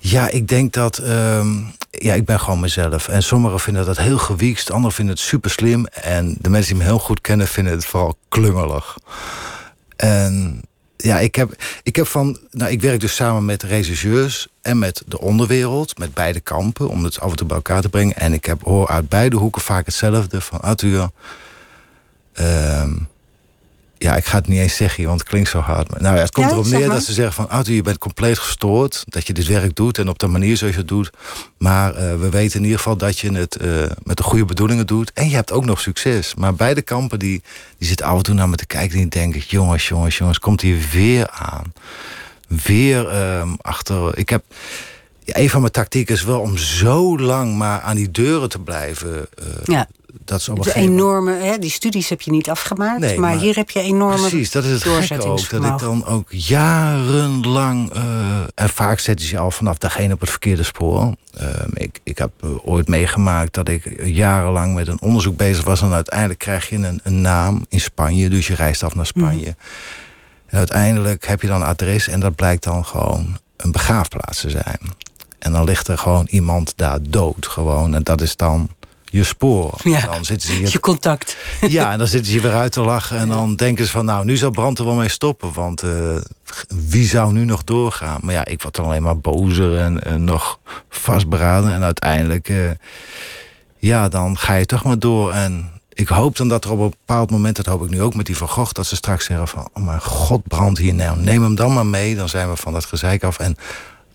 ja, ik denk dat. Um, ja, ik ben gewoon mezelf. En sommigen vinden dat heel gewiekst, anderen vinden het super slim. En de mensen die me heel goed kennen, vinden het vooral klungelig. En ja, ik heb, ik heb van. Nou, ik werk dus samen met regisseurs en met de onderwereld, met beide kampen, om het af en toe bij elkaar te brengen. En ik heb hoor uit beide hoeken vaak hetzelfde van Arthur. ehm, ja, ik ga het niet eens zeggen, want het klinkt zo hard. Maar, nou ja, het komt Ja, erop neer maar. dat ze zeggen van... Arthur, je bent compleet gestoord. Dat je dit werk doet en op de manier zoals je het doet. Maar eh, we weten in ieder geval dat je het eh, met de goede bedoelingen doet. En je hebt ook nog succes. Maar beide kampen die, die zitten af en toe naar me te kijken... en die denken, jongens, jongens, jongens, komt hier weer aan. Weer ehm, achter... Ik heb... Ja, een van mijn tactieken is wel om zo lang maar aan die deuren te blijven. eh, Ja. Dat is De enorme, hè, die studies heb je niet afgemaakt, Nee, maar, maar- hier heb je enorme Precies, dat is het gekke ook. Dat ik dan ook jarenlang... eh, en vaak zetten ze je al vanaf degene op het verkeerde spoor. Ehm, ik, ik heb ooit meegemaakt dat ik jarenlang met een onderzoek bezig was... en uiteindelijk krijg je een, een naam in Spanje. Dus je reist af naar Spanje. En uiteindelijk heb je dan een adres... en dat blijkt dan gewoon een begraafplaats te zijn. En dan ligt er gewoon iemand daar dood gewoon. En dat is dan je spoor. Ja. Dan zitten ze hier Je contact. [laughs] ja, en dan zitten ze weer uit te lachen. En dan denken ze van, nou, nu zal Brand er wel mee stoppen. Want eh, wie zou nu nog doorgaan? Maar ja, ik word dan alleen maar bozer en, en nog vastberaden. En uiteindelijk, eh, ja, dan ga je toch maar door. En ik hoop dan dat er op een bepaald moment, dat hoop ik nu ook met die Van Gogh... dat ze straks zeggen van, oh mijn god, Brand hier nou. Neem hem dan maar mee, dan zijn we van dat gezeik af. En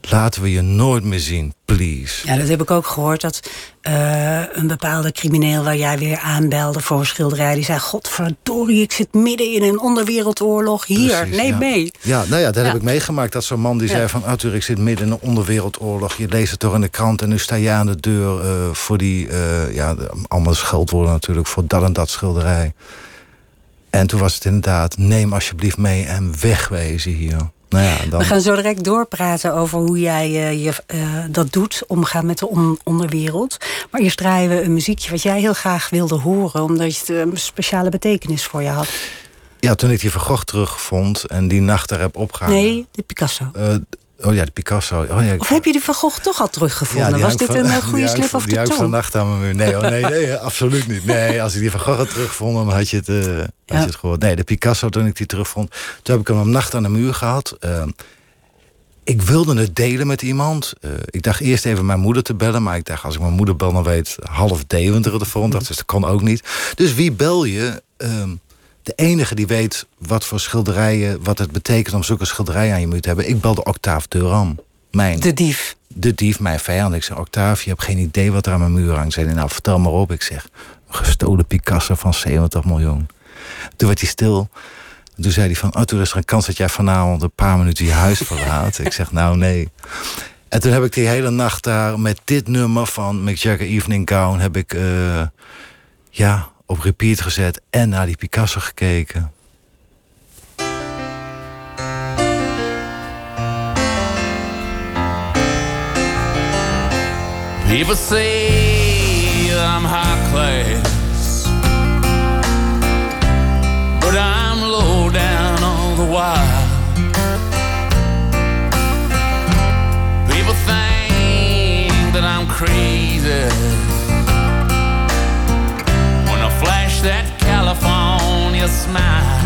laten we je nooit meer zien, please. Ja, dat heb ik ook gehoord. Dat eh, een bepaalde crimineel waar jij weer aanbelde voor een schilderij... die zei, godverdorie, ik zit midden in een onderwereldoorlog. Hier, Precies, neem ja. mee. Ja, nou ja, dat Ja. heb ik meegemaakt. Dat zo'n man die Ja. zei van... Arthur, ik zit midden in een onderwereldoorlog. Je leest het toch in de krant en nu sta je aan de deur... eh, voor die, eh, ja, allemaal scheldwoorden natuurlijk... voor dat en dat schilderij. En toen was het inderdaad... neem alsjeblieft mee en wegwezen hier. Nou ja, dan... We gaan zo direct doorpraten over hoe jij eh, je, eh, dat doet, omgaan met de on- onderwereld. Maar eerst draaien we een muziekje wat jij heel graag wilde horen, omdat het een speciale betekenis voor je had. Ja, toen ik die Van Gogh terugvond en die nacht daar heb opgehangen... Nee, de Picasso. eh, oh ja, de Picasso. Oh ja, Of heb je de Van Gogh toch al teruggevonden? die Was dit van- een eh, die goede slip of Die de tong? vannacht aan mijn muur. Nee, nee, nee, [laughs] absoluut niet. Nee, als ik die van Gogh had teruggevonden, dan had je het, eh, had je het gehoord. Nee, de Picasso, toen ik die terugvond, toen heb ik hem een nacht aan de muur gehad. Eh, ik wilde het delen met iemand. Eh, ik dacht eerst even mijn moeder te bellen, maar ik dacht, als ik mijn moeder bel, dan weet half Deventer ervoor. Dat, dus dat kan ook niet. Dus wie bel je? Ehm, de enige die weet wat voor schilderijen, wat het betekent om zulke schilderijen aan je muur te hebben. Ik belde Octave Duram. Mijn De dief. de dief, mijn vijand. Ik zeg, Octave, je hebt geen idee wat er aan mijn muur hangt. Zei nou, vertel maar op. Ik zeg, gestolen Picasso van 70 miljoen. Toen werd hij stil. Toen zei hij van, Arthur, is er een kans dat jij vanavond een paar minuten je huis [laughs] verlaat? ik zeg, nou, nee. En toen heb ik die hele nacht daar met dit nummer van Mick Jagger Evening Gown... heb ik, eh, ja, op repeat gezet en naar die Picasso gekeken. I'm high smile.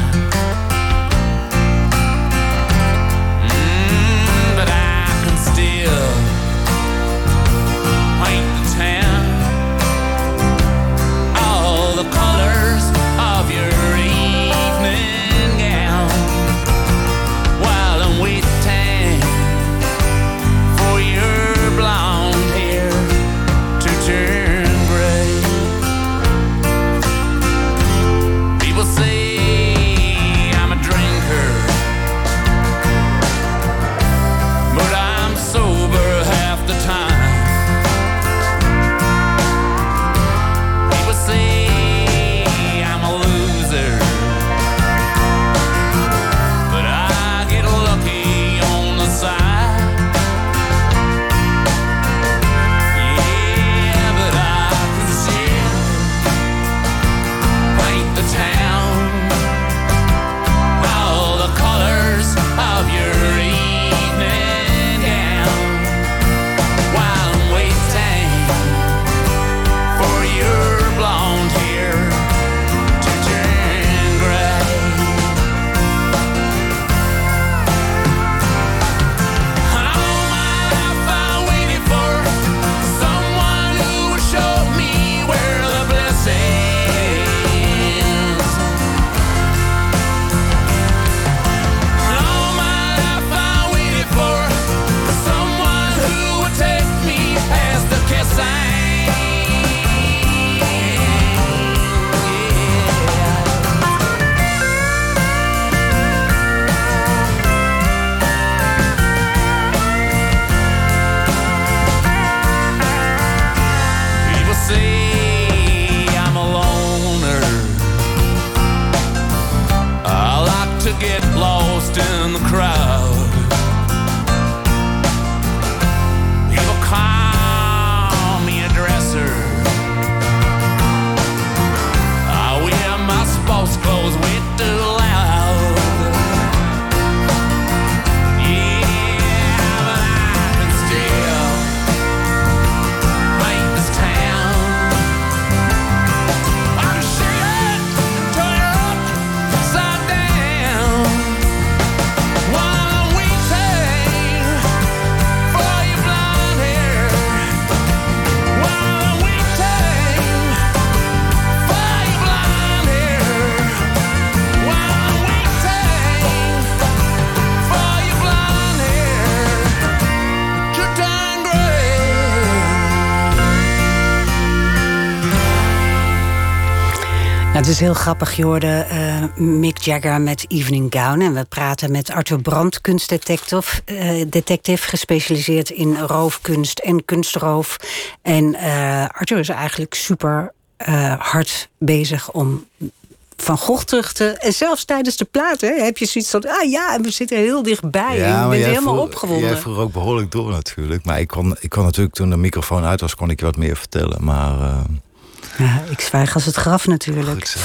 Is heel grappig. Je hoorde uh, Mick Jagger met Evening Gown. En we praten met Arthur Brandt, kunstdetective... Uh, detective, gespecialiseerd in roofkunst en kunstroof. En uh, Arthur is eigenlijk super hard bezig om van Gogh terug te... En zelfs tijdens de plaat hè, heb je zoiets van... ah ja, en we zitten heel dichtbij. Ja, en je bent helemaal vroeg, opgewonden. Jij vroeg ook behoorlijk door natuurlijk. Maar ik kon, ik kon natuurlijk toen de microfoon uit was... kon ik je wat meer vertellen. Maar... Ja, ik zwijg als het graf natuurlijk.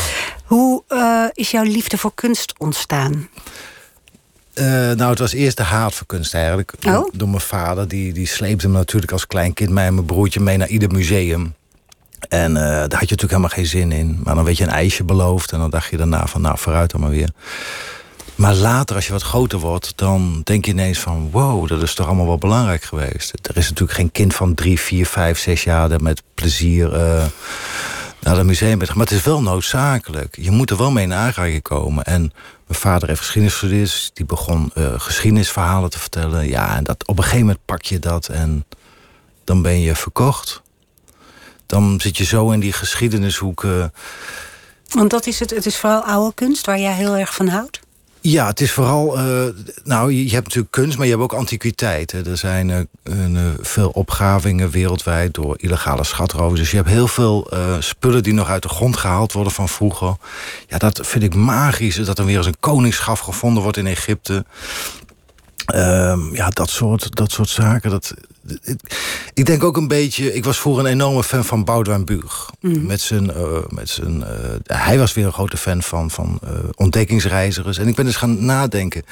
Hoe uh, is jouw liefde voor kunst ontstaan? Uh, nou, het was eerst de haat voor kunst eigenlijk. Oh? Door mijn vader. Die, die sleepte me natuurlijk als klein kind... mij en mijn broertje mee naar ieder museum. En uh, daar had je natuurlijk helemaal geen zin in. Maar dan werd je een ijsje beloofd. En dan dacht je daarna van, nou, vooruit dan maar weer. Maar later, als je wat groter wordt, dan denk je ineens van... wow, dat is toch allemaal wel belangrijk geweest. Er is natuurlijk geen kind van drie, vier, vijf, zes jaar... dat met plezier uh, naar het museum bent. Maar het is wel noodzakelijk. Je moet er wel mee in aanraking komen. En mijn vader heeft geschiedenis die begon uh, geschiedenisverhalen te vertellen. Ja, en dat, op een gegeven moment pak je dat en dan ben je verkocht. Dan zit je zo in die geschiedenishoeken. Want dat is het, het is vooral oude kunst waar jij heel erg van houdt? Ja, het is vooral. Uh, nou, je, hebt natuurlijk kunst, maar je hebt ook antiquiteiten. Er zijn uh, uh, veel opgravingen wereldwijd door illegale schatrovers. Dus je hebt heel veel spullen die nog uit de grond gehaald worden van vroeger. Ja, dat vind ik magisch. Dat er weer eens een koningschaf gevonden wordt in Egypte. Ehm, ja, dat soort, dat soort zaken. Dat, ik denk ook een beetje. Ik was vroeger een enorme fan van Boudewijn Buug. Mm. Met zijn, uh, met zijn, uh, hij was weer een grote fan van, van uh, ontdekkingsreizigers. En ik ben dus gaan nadenken.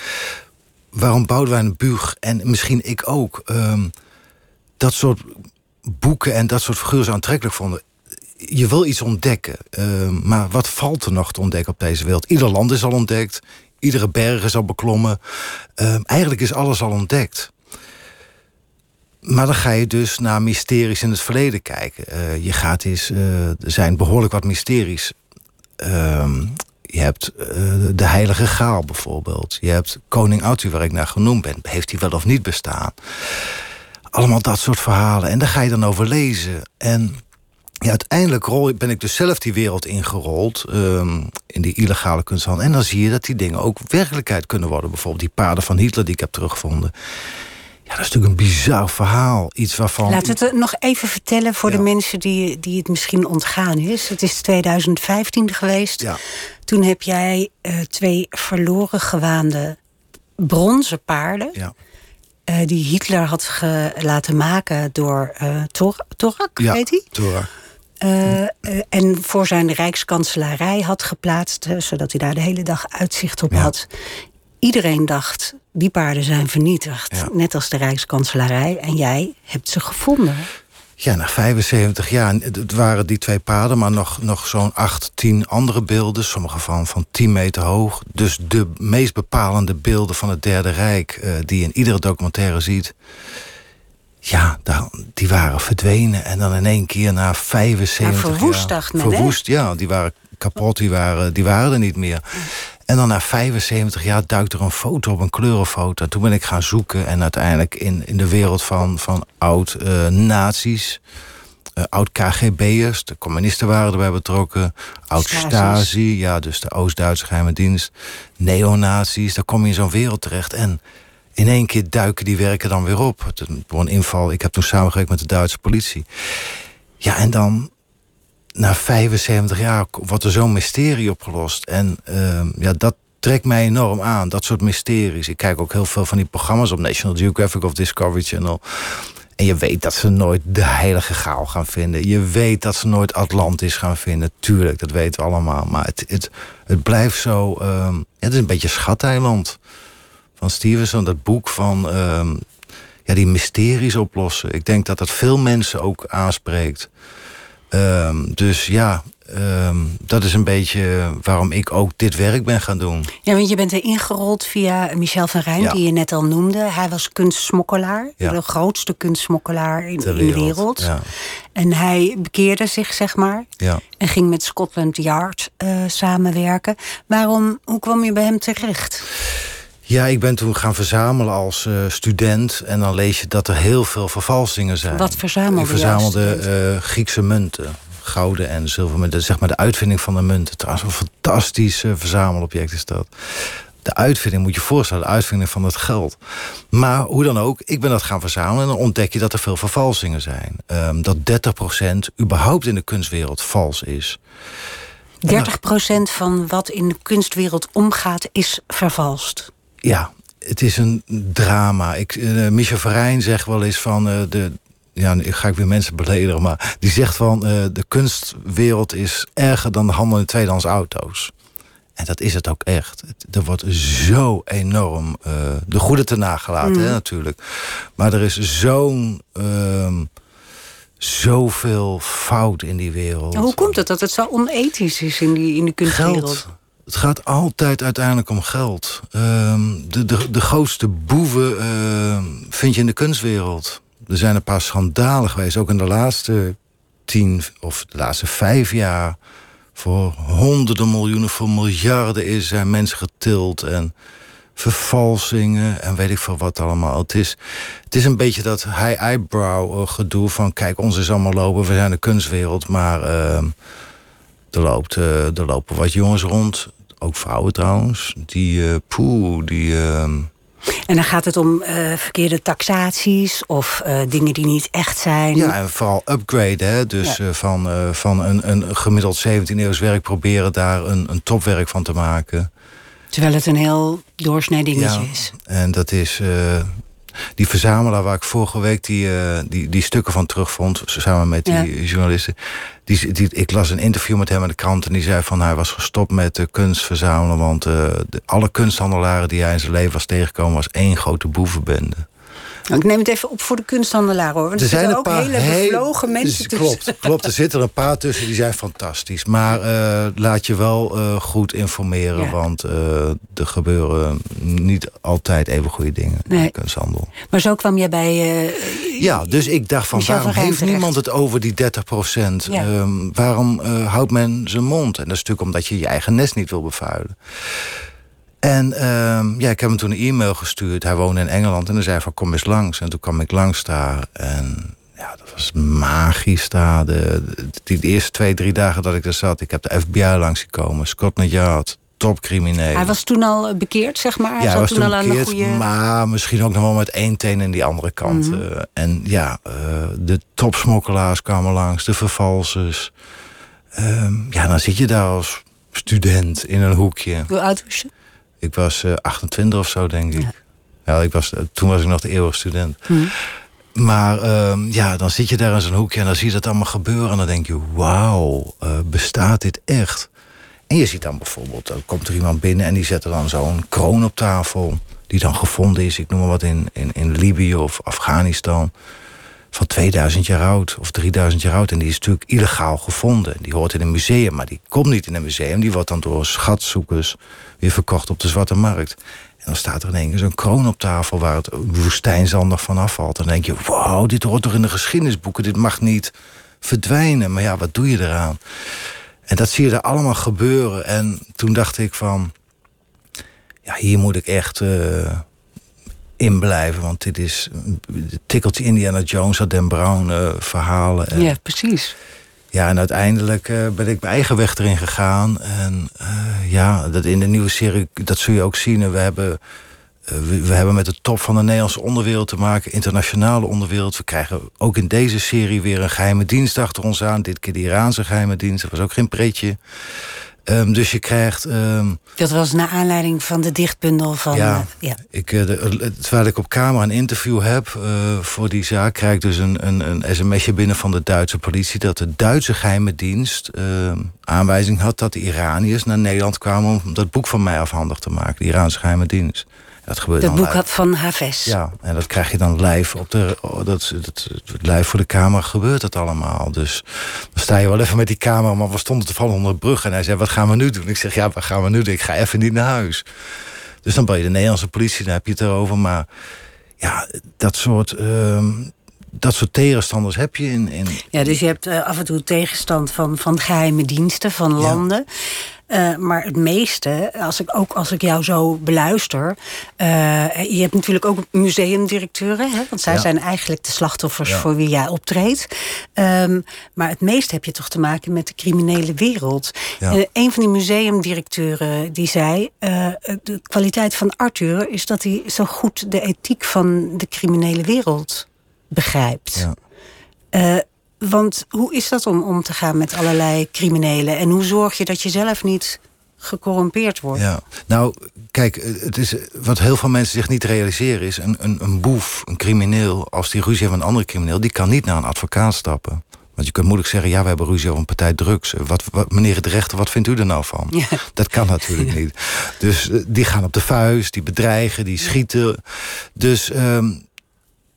Waarom Boudewijn Buug en misschien ik ook. Um, dat soort boeken en dat soort figuren zo aantrekkelijk vonden. Je wil iets ontdekken. Ehm, maar wat valt er nog te ontdekken op deze wereld? Ieder land is al ontdekt. Iedere berg is al beklommen. Uh, eigenlijk is alles al ontdekt. Maar dan ga je dus naar mysteries in het verleden kijken. Uh, je gaat eens, uh, er zijn behoorlijk wat mysteries. Ehm, je hebt uh, de Heilige Graal bijvoorbeeld. Je hebt Koning Arthur, waar ik naar genoemd ben. Heeft hij wel of niet bestaan? Allemaal dat soort verhalen. En daar ga je dan over lezen. En ja, uiteindelijk rol, ben ik dus zelf die wereld ingerold. Um, in die illegale kunsthandel. En dan zie je dat die dingen ook werkelijkheid kunnen worden. Bijvoorbeeld die paarden van Hitler die ik heb teruggevonden. Ja, dat is natuurlijk een bizar verhaal. Iets waarvan. Laten we het nog even vertellen voor de mensen die, die het misschien ontgaan is. Het is 2015 geweest. Ja. Toen heb jij uh, twee verloren gewaande bronzen paarden. Ja. Uh, die Hitler had laten maken door uh, Tor Torak, ja, heet hij? Torak. Uh, en voor zijn rijkskanselarij had geplaatst, zodat hij daar de hele dag uitzicht op had. Iedereen dacht, die paarden zijn vernietigd, net als de rijkskanselarij. En jij hebt ze gevonden. Ja, na 75 jaar. Het waren die twee paarden, maar nog, nog zo'n acht, tien andere beelden. Sommige van, van 10 meter hoog. Dus de meest bepalende beelden van het Derde Rijk... Die je in iedere documentaire ziet ja, die waren verdwenen. En dan in één keer na 75 ja, verwoest, jaar... Verwoest, ja. Die waren kapot, die waren, die waren er niet meer. En dan na 75 jaar duikt er een foto op, een kleurenfoto. Toen ben ik gaan zoeken en uiteindelijk in, in de wereld van, van oud-nazi's... Uh, oud-KGB'ers, de communisten waren erbij betrokken. Oud-Stasi, ja, dus de Oost-Duitse geheime dienst. Neonazi's, daar kom je in zo'n wereld terecht. En in één keer duiken die werken dan weer op. Door een inval. Ik heb toen samengewerkt met de Duitse politie. Ja, en dan na 75 jaar wordt er zo'n mysterie opgelost. En uh, ja, dat trekt mij enorm aan, dat soort mysteries. Ik kijk ook heel veel van die programma's op National Geographic of Discovery Channel. En je weet dat ze nooit de heilige gaal gaan vinden. Je weet dat ze nooit Atlantis gaan vinden. Tuurlijk, dat weten we allemaal. Maar het, het, blijft zo... Ja, het is een beetje schateiland van Stevenson, dat boek van um, ja, die mysteries oplossen. Ik denk dat dat veel mensen ook aanspreekt. Um, dus ja, um, dat is een beetje waarom ik ook dit werk ben gaan doen. Ja, want je bent er ingerold via Michel van Rijn, die je net al noemde. Hij was kunstsmokkelaar, ja. de grootste kunstsmokkelaar in, in de wereld. Ja. En hij bekeerde zich, zeg maar. Ja. En ging met Scotland Yard uh, samenwerken. Waarom, hoe kwam je bij hem terecht? Ja, ik ben toen gaan verzamelen als uh, student. En dan lees je dat er heel veel vervalsingen zijn. Wat verzamelde Ik verzamelde uh, Griekse munten. gouden en zilvermunt. Zeg maar de uitvinding van de munt. Trouwens, een fantastisch uh, verzamelobject is dat. De uitvinding, moet je je voorstellen, de uitvinding van het geld. Maar hoe dan ook, ik ben dat gaan verzamelen... en dan ontdek je dat er veel vervalsingen zijn. Um, dat 30% überhaupt in de kunstwereld vals is. 30% van wat in de kunstwereld omgaat is vervalst. Ja, het is een drama. Ik, uh, Michel Verijn zegt wel eens van... Uh, de, ja, nu ga ik weer mensen beledigen, maar die zegt van... Uh, de kunstwereld is erger dan de handel in tweedehands auto's. En dat is het ook echt. Er wordt zo enorm de goede te nagelaten, hè, mm. natuurlijk. Maar er is zo'n... Ehm, zoveel fout in die wereld. hoe komt het dat het zo onethisch is in, die, in de kunstwereld? Geld. Het gaat altijd uiteindelijk om geld. Ehm, de, de, de grootste boeven uh, vind je in de kunstwereld. Er zijn een paar schandalen geweest, ook in de laatste tien of de laatste vijf jaar. Voor honderden miljoenen, voor miljarden is, zijn mensen getild. En vervalsingen en weet ik veel wat allemaal. Het is, het is een beetje dat high eyebrow eh, gedoe van... kijk, ons is allemaal lopen, we zijn de kunstwereld... maar uh, er, loopt, uh, er lopen wat jongens rond, ook vrouwen trouwens... die, uh, poeh, die... Ehm, en dan gaat het om verkeerde taxaties of dingen die niet echt zijn. Ja, en vooral upgrade. Hè? Dus van, van een, een gemiddeld 17-eeuws werk proberen daar een, een topwerk van te maken. Terwijl het een heel doorsnee dingetje ja, is. En dat is... Die verzamelaar waar ik vorige week die, uh, die, die stukken van terugvond... samen met die ja. journalisten... Die, die, ik las een interview met hem in de krant... en die zei van hij was gestopt met uh, kunst verzamelen... want de, alle kunsthandelaren die hij in zijn leven was tegengekomen... was één grote boevenbende. Nou, ik neem het even op voor de kunsthandelaar hoor. Want er, zijn ook hele bevlogen mensen tussen. Klopt, klopt, er zitten een paar tussen die zijn fantastisch. Maar uh, laat je wel uh, goed informeren. Ja. Want uh, er gebeuren niet altijd even goede dingen nee. in de kunsthandel. Maar zo kwam jij bij... ja, dus ik dacht van waarom heeft niemand het over die 30 procent? Ja. Um, waarom houdt men zijn mond? En dat is natuurlijk omdat je je eigen nest niet wil bevuilen. En uh, ja, ik heb hem toen een e-mail gestuurd. Hij woonde in Engeland en hij zei van kom eens langs. En toen kwam ik langs daar. En ja, dat was magisch daar. De, de, de, eerste twee, drie dagen dat ik er zat. Ik heb de FBI langs gekomen. Scotland Yard. Topcrimineel. Hij was toen al bekeerd, zeg maar? Hij ja, hij was toen, toen al aan de goede... maar misschien ook nog wel met één teen in die andere kant. Mm -hmm. uh, en ja, uh, de topsmokkelaars kwamen langs, de vervalsers. Uh, ja, dan zit je daar als student in een hoekje. Hoe oud was je? Ik was uh, 28 of zo, denk ik. Ja. ja ik was, toen was ik nog de eeuwige student. Hmm. Maar uh, ja, dan zit je daar in zo'n hoekje en dan zie je dat allemaal gebeuren. En dan denk je, wauw, uh, bestaat dit echt? En je ziet dan bijvoorbeeld, dan komt er iemand binnen... en die zet er dan zo'n kroon op tafel... die dan gevonden is, ik noem maar wat, in, in, in Libië of Afghanistan... van 2000 jaar oud of 3000 jaar oud. En die is natuurlijk illegaal gevonden. Die hoort in een museum, maar die komt niet in een museum. Die wordt dan door schatzoekers weer verkocht op de zwarte markt. En dan staat er in één keer zo'n kroon op tafel waar het woestijnzandig van afvalt. En dan denk je, wauw, dit hoort toch in de geschiedenisboeken. Dit mag niet verdwijnen. Maar ja, wat doe je eraan? En dat zie je er allemaal gebeuren. En toen dacht ik van, ja, hier moet ik echt uh, in blijven. Want dit is tikkeltje Indiana Jones, Dan Brown uh, verhalen. En, ja, precies. Ja, en uiteindelijk uh, ben ik mijn eigen weg erin gegaan. En uh, ja, dat in de nieuwe serie, dat zul je ook zien. We hebben, uh, we, we, hebben met de top van de Nederlandse onderwereld te maken. Internationale onderwereld. We krijgen ook in deze serie weer een geheime dienst achter ons aan. Dit keer de Iraanse geheime dienst. Dat was ook geen pretje. Um, dus je krijgt... Um, dat was naar aanleiding van de dichtbundel van... Ja, uh, ja. Ik, uh, de, terwijl ik op camera een interview heb uh, voor die zaak... krijg ik dus een, een, een sms'je binnen van de Duitse politie... dat de Duitse geheime dienst ehm, aanwijzing had... dat de Iraniërs naar Nederland kwamen om dat boek van mij afhandig te maken. De Iraanse geheime dienst. Dat gebeurt het dan boek had van Haves. Ja, en dat krijg je dan live op de. Oh, dat, dat, live voor de camera gebeurt dat allemaal. Dus dan sta je wel even met die camera, maar we stonden toevallig onder de brug. En hij zei: Wat gaan we nu doen? Ik zeg: Ja, wat gaan we nu doen? Ik ga even niet naar huis. Dus dan ben je de Nederlandse politie, daar heb je het erover. Maar ja, dat soort. Uh, dat soort tegenstanders heb je in. in ja, dus je hebt uh, af en toe tegenstand van, van geheime diensten, van landen. Eh, maar het meeste, als ik, ook als ik jou zo beluister. eh, je hebt natuurlijk ook museumdirecteuren, hè, want zij Ja. zijn eigenlijk de slachtoffers Ja. voor wie jij optreedt. Ehm, maar het meest heb je toch te maken met de criminele wereld. Ja. Eh, een van die museumdirecteuren die zei: de kwaliteit van Arthur is dat hij zo goed de ethiek van de criminele wereld begrijpt. Ja. Eh, want hoe is dat om om te gaan met allerlei criminelen? En hoe zorg je dat je zelf niet gecorrumpeerd wordt? Ja, nou, kijk, het is, wat heel veel mensen zich niet realiseren is... Een, een, een boef, een crimineel, als die ruzie heeft met een andere crimineel... die kan niet naar een advocaat stappen. Want je kunt moeilijk zeggen, ja, we hebben ruzie over een partij drugs. Wat, wat, meneer de rechter, wat vindt u er nou van? Ja. [laughs] Dat kan natuurlijk niet. Dus eh, die gaan op de vuist, die bedreigen, die schieten. Dus ehm,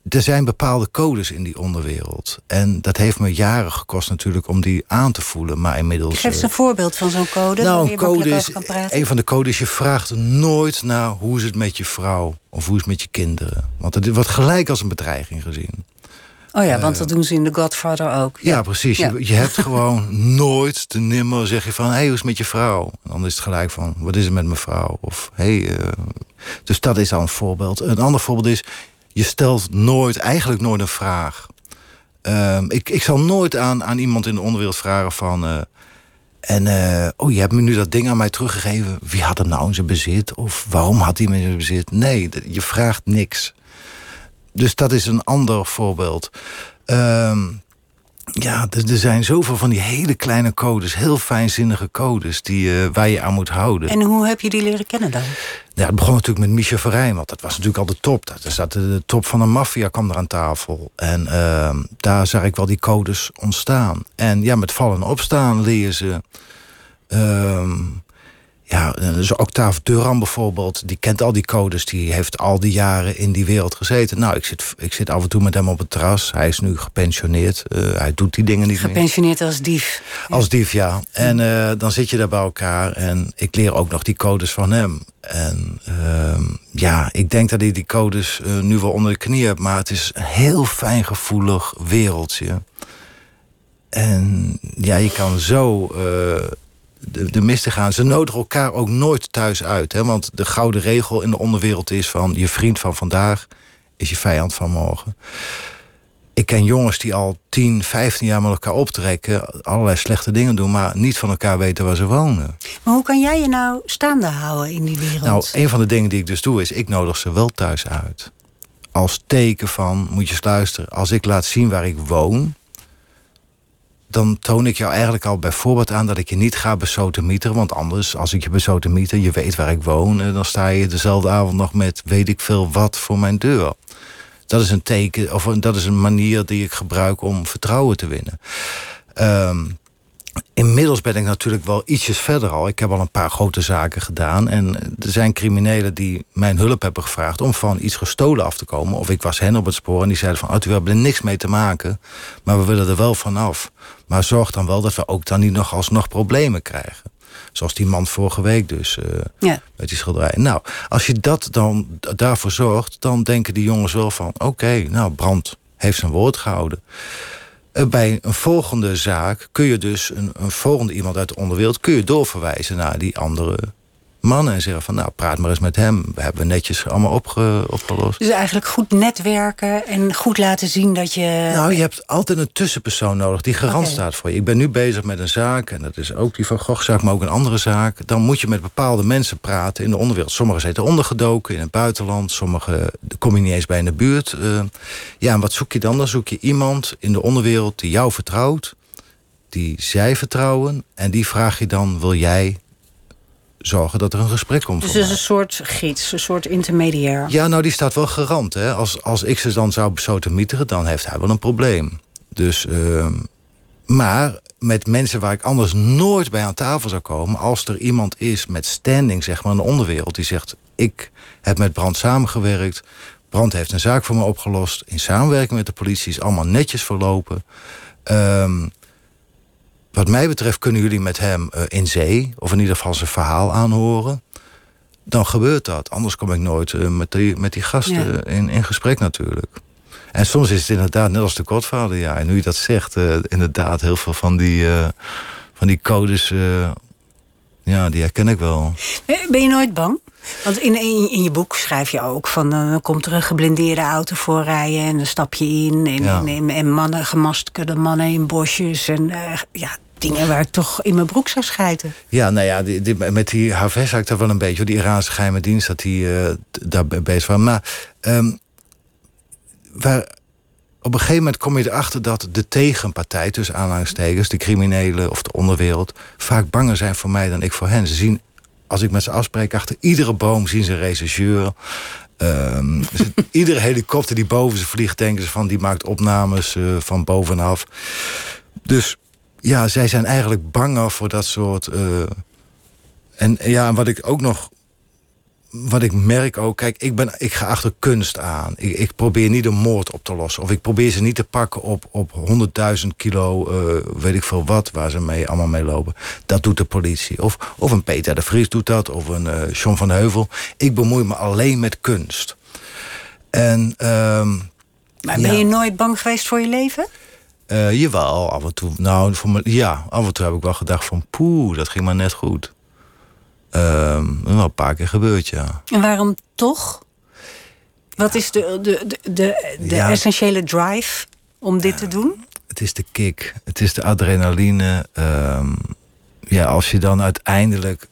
er zijn bepaalde codes in die onderwereld. En dat heeft me jaren gekost natuurlijk om die aan te voelen. Maar inmiddels... Geef eens eh, een voorbeeld van zo'n code. nou, een code is, een van de codes, je vraagt nooit naar hoe is het met je vrouw of hoe is het met je kinderen. Want het wordt gelijk als een bedreiging gezien. Oh ja, want dat doen ze in The Godfather ook. Ja, precies. Ja. Je, je hebt gewoon [laughs] nooit te nimmer zeg je van, hé, hey, hoe is het met je vrouw? En dan is het gelijk van, wat is het met mijn vrouw? Of, hey, eh, dus dat is al een voorbeeld. Een ander voorbeeld is, je stelt nooit, eigenlijk nooit een vraag. Ehm, ik, ik zal nooit aan, aan iemand in de onderwereld vragen van... eh, en, eh, oh, je hebt me nu dat ding aan mij teruggegeven. Wie had het nou in zijn bezit? Of waarom had hij hem in zijn bezit? Nee, je vraagt niks. Dus dat is een ander voorbeeld. Ehm, ja, er, er zijn zoveel van die hele kleine codes, heel fijnzinnige codes die, eh, waar je aan moet houden. En hoe heb je die leren kennen dan? Ja, het begon natuurlijk met Michel Verijn, want dat was natuurlijk al de top. Dat is dat de, top van de maffia kwam er aan tafel. En ehm, daar zag ik wel die codes ontstaan. En ja, met vallen en opstaan leer ze. ehm, ja, dus Octave Duran bijvoorbeeld, die kent al die codes. Die heeft al die jaren in die wereld gezeten. Nou, ik zit, ik zit af en toe met hem op het terras. Hij is nu gepensioneerd. Eh, hij doet die dingen niet meer. Gepensioneerd als dief. Als dief, ja. En eh, dan zit je daar bij elkaar en ik leer ook nog die codes van hem. En ehm, ja, ik denk dat hij die codes eh, nu wel onder de knie hebt, maar het is een heel fijngevoelig wereldje. En ja, je kan zo de, de mist in gaan. Ze nodigen elkaar ook nooit thuis uit. Hè? Want de gouden regel in de onderwereld is van... je vriend van vandaag is je vijand van morgen. Ik ken jongens die al 10, 15 jaar met elkaar optrekken... allerlei slechte dingen doen, maar niet van elkaar weten waar ze wonen. Maar hoe kan jij je nou staande houden in die wereld? Nou, een van de dingen die ik dus doe is... ik nodig ze wel thuis uit. Als teken van, moet je eens luisteren... als ik laat zien waar ik woon... dan toon ik jou eigenlijk al bijvoorbeeld aan... dat ik je niet ga besodemieteren. Want anders, als ik je besodemieter... je weet waar ik woon... en dan sta je dezelfde avond nog met weet ik veel wat voor mijn deur. Dat is een teken, of dat is een manier die ik gebruik om vertrouwen te winnen. Ehm, inmiddels ben ik natuurlijk wel ietsjes verder al. Ik heb al een paar grote zaken gedaan. En er zijn criminelen die mijn hulp hebben gevraagd... om van iets gestolen af te komen. Of ik was hen op het spoor en die zeiden van... Arthur, we hebben er niks mee te maken, maar we willen er wel vanaf. Maar zorg dan wel dat we ook dan niet nog alsnog problemen krijgen. Zoals die man vorige week dus, eh, Ja. met die schilderij. Nou, als je dat dan daarvoor zorgt... dan denken die jongens wel van... oké, nou, Brand heeft zijn woord gehouden. Eh, Bij een volgende zaak kun je dus een, een volgende iemand uit de onderwereld... kun je doorverwijzen naar die andere mannen en zeggen van... nou, praat maar eens met hem. We hebben netjes allemaal opge- opgelost. Dus eigenlijk goed netwerken en goed laten zien dat je... Nou, je hebt altijd een tussenpersoon nodig die garant staat voor je. Ik ben nu bezig met een zaak, en dat is ook die van Gogh-zaak, maar ook een andere zaak. Dan moet je met bepaalde mensen praten in de onderwereld. Sommigen zitten ondergedoken in het buitenland, sommigen kom je niet eens bij in de buurt. Eh, ja, en wat zoek je dan? Dan zoek je iemand in de onderwereld die jou vertrouwt, die zij vertrouwen, en die vraag je dan: wil jij zorgen dat er een gesprek komt? dus voor het is een soort gids, een soort intermediair. Ja, nou, die staat wel garant. Hè? Als, als ik ze dan zou besodemieteren, dan heeft hij wel een probleem. Dus, ehm, maar met mensen waar ik anders nooit bij aan tafel zou komen... als er iemand is met standing, zeg maar, in de onderwereld... die zegt, ik heb met Brand samengewerkt... Brand heeft een zaak voor me opgelost... in samenwerking met de politie is allemaal netjes verlopen... Ehm, wat mij betreft kunnen jullie met hem eh, in zee... of in ieder geval zijn verhaal aanhoren dan gebeurt dat. Anders kom ik nooit eh, met, die, met die gasten Ja. in, in gesprek natuurlijk. En soms is het inderdaad net als de Godvader, ja. En nu je dat zegt, eh, inderdaad heel veel van die, van die codes... Ja, die herken ik wel. Ben je nooit bang? Want in, in, in je boek schrijf je ook van dan komt er een geblindeerde auto voorrijden en dan stap je in. En, Ja. en, en, en mannen, gemaskerde mannen in bosjes. En ja, dingen waar ik toch in mijn broek zou schijten. Ja, nou ja, met die Haves had ik dat wel een beetje. Die Iraanse geheime dienst dat die eh, daar be- bezig was. Maar ehm, op een gegeven moment kom je erachter dat de tegenpartij, tussen aanhalingstekens, de criminelen of de onderwereld, vaak banger zijn voor mij dan ik voor hen. Ze zien, als ik met ze afspreek, achter iedere boom zien ze een rechercheur. Ehm, [laughs] iedere helikopter die boven ze vliegt, denken ze van die maakt opnames eh, van bovenaf. Dus ja, zij zijn eigenlijk banger voor dat soort. eh, en ja, wat ik ook nog. Wat ik merk ook, kijk, ik, ben, ik ga achter kunst aan. Ik, ik probeer niet een moord op te lossen. Of ik probeer ze niet te pakken op, op 100.000 kilo, eh, weet ik veel wat, waar ze mee, allemaal mee lopen. Dat doet de politie. Of, of een Peter de Vries doet dat, of een John van Heuvel. Ik bemoei me alleen met kunst. En ehm, Maar ben Ja. je nooit bang geweest voor je leven? Eh, jawel, af en toe. Nou, voor me, ja, af en toe heb ik wel gedacht van poeh, dat ging maar net goed. Ehm wel een paar keer gebeurd, ja. En waarom toch? Wat is de, de, de, de, de Ja. essentiële drive om dit te doen? Het is de kick, het is de adrenaline. ehm, ja, als je dan uiteindelijk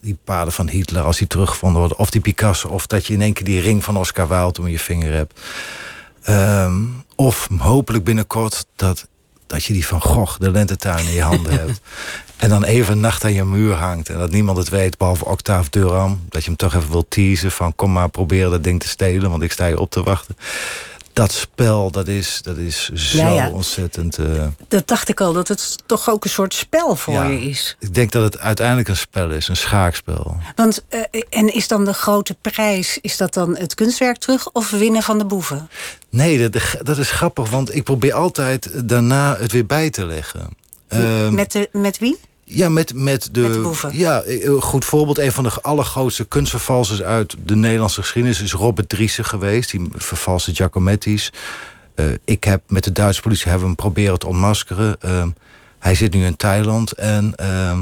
die paden van Hitler, als die teruggevonden worden, of die Picasso, of dat je in één keer die ring van Oscar Wilde om je vinger hebt. Ehm, of hopelijk binnenkort dat, dat je die van Gogh, de lentetuin, in je handen [laughs] hebt. En dan even een nacht aan je muur hangt. En dat niemand het weet, behalve Octave Durham. Dat je hem toch even wil teasen van kom maar proberen dat ding te stelen, want ik sta je op te wachten. Dat spel, dat is, dat is zo Ja, ja. ontzettend... eh, Dat dacht ik al, dat het toch ook een soort spel voor Ja. je is. Ik denk dat het uiteindelijk een spel is, een schaakspel. Want, eh, en is dan de grote prijs, is dat dan het kunstwerk terug of winnen van de boeven? Nee, dat, dat is grappig, want ik probeer altijd daarna het weer bij te leggen. Ehm, met, de, met wie? Ja, met, met de. Met de boeven. Ja, een goed voorbeeld. Een van de allergrootste kunstvervalsers uit de Nederlandse geschiedenis is Robert Driessen geweest. Die vervalste Giacometti's. Eh, ik heb met de Duitse politie hebben hem proberen te ontmaskeren. Ehm, hij zit nu in Thailand en ehm,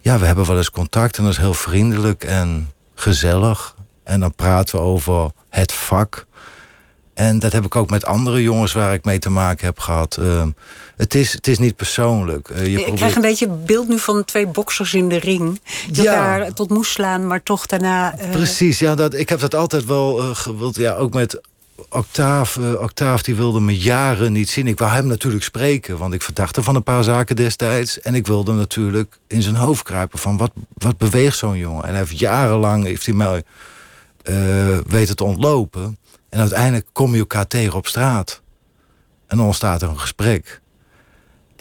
ja, we hebben wel eens contact en dat is heel vriendelijk en gezellig. En dan praten we over het vak. En dat heb ik ook met andere jongens waar ik mee te maken heb gehad. Ehm, het, is, het is niet persoonlijk. Eh, je Ik probeert- krijg een beetje het beeld nu van twee boksers in de ring. Die Ja. elkaar tot moes slaan, maar toch daarna... eh, Precies, ja, dat, ik heb dat altijd wel eh, gewild. Ja, ook met Octaaf. Octaaf die wilde me jaren niet zien. Ik wou hem natuurlijk spreken, want ik verdachte van een paar zaken destijds. En ik wilde natuurlijk in zijn hoofd kruipen van wat, wat beweegt zo'n jongen. En hij heeft jarenlang heeft hij mij weten te ontlopen. En uiteindelijk kom je elkaar tegen op straat. En dan ontstaat er een gesprek.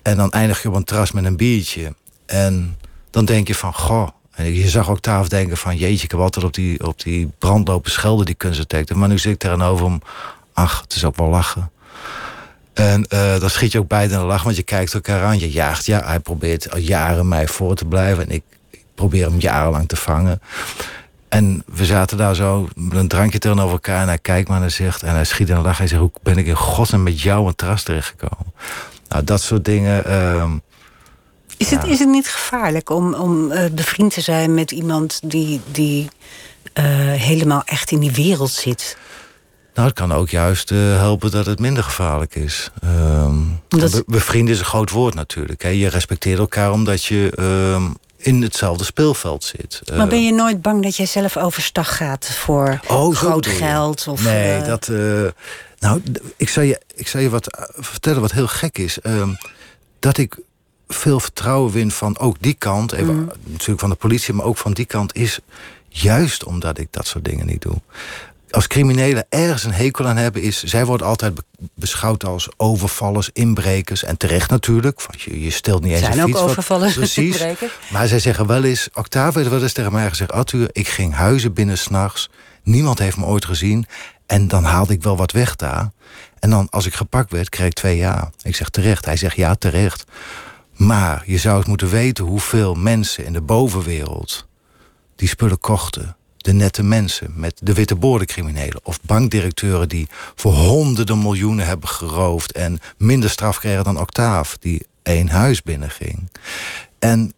En dan eindig je op een terras met een biertje. En dan denk je van, goh. En je zag Octaaf denken van, jeetje, ik heb altijd op die, op die brandlopen schelden die kunstdetector. Maar nu zit ik tegenover hem, ach, het is ook wel lachen. En eh, dan schiet je ook beide in de lach, want je kijkt elkaar aan. Je jaagt, ja, hij probeert al jaren mij voor te blijven. En ik, ik probeer hem jarenlang te vangen. En we zaten daar zo met een drankje tegenover elkaar. En hij kijkt maar en hij zegt, en hij schiet in de lach. Hij zegt, hoe ben ik in godsnaam met jou het terras terechtgekomen? Nou, dat soort dingen... ehm, Is, het, is het niet gevaarlijk om, om eh, bevriend te zijn met iemand die, die eh, helemaal echt in die wereld zit? Nou, het kan ook juist eh, helpen dat het minder gevaarlijk is. Ehm Omdat- be- bevrienden is een groot woord natuurlijk. Hè. Je respecteert elkaar omdat je ehm, in hetzelfde speelveld zit. maar Eh, ben je nooit bang dat jij zelf overstag gaat voor Oh, groot geld? Of, nee, eh, dat. eh, nou, ik zou je, ik zou je wat vertellen wat heel gek is. Ehm, dat ik veel vertrouwen win van ook die kant, even, Mm. natuurlijk van de politie, maar ook van die kant, is juist omdat ik dat soort dingen niet doe. Als criminelen ergens een hekel aan hebben, is zij worden altijd be- beschouwd als overvallers, inbrekers. En terecht natuurlijk, want je, je stelt niet eens zijn een ook fiets. wat- overvallers en Precies. inbrekers. Maar zij zeggen wel eens, Octave heeft wel eens tegen mij gezegd... Arthur, ik ging huizen binnen s'nachts. Niemand heeft me ooit gezien. En dan haalde ik wel wat weg daar. En dan, als ik gepakt werd, kreeg ik twee jaar. Ik zeg terecht. Hij zegt ja, terecht. Maar je zou het moeten weten hoeveel mensen in de bovenwereld... die spullen kochten. De nette mensen met de witte boordencriminelen. Of bankdirecteuren die voor honderden miljoenen hebben geroofd... en minder straf kregen dan Octave, die één huis binnenging. En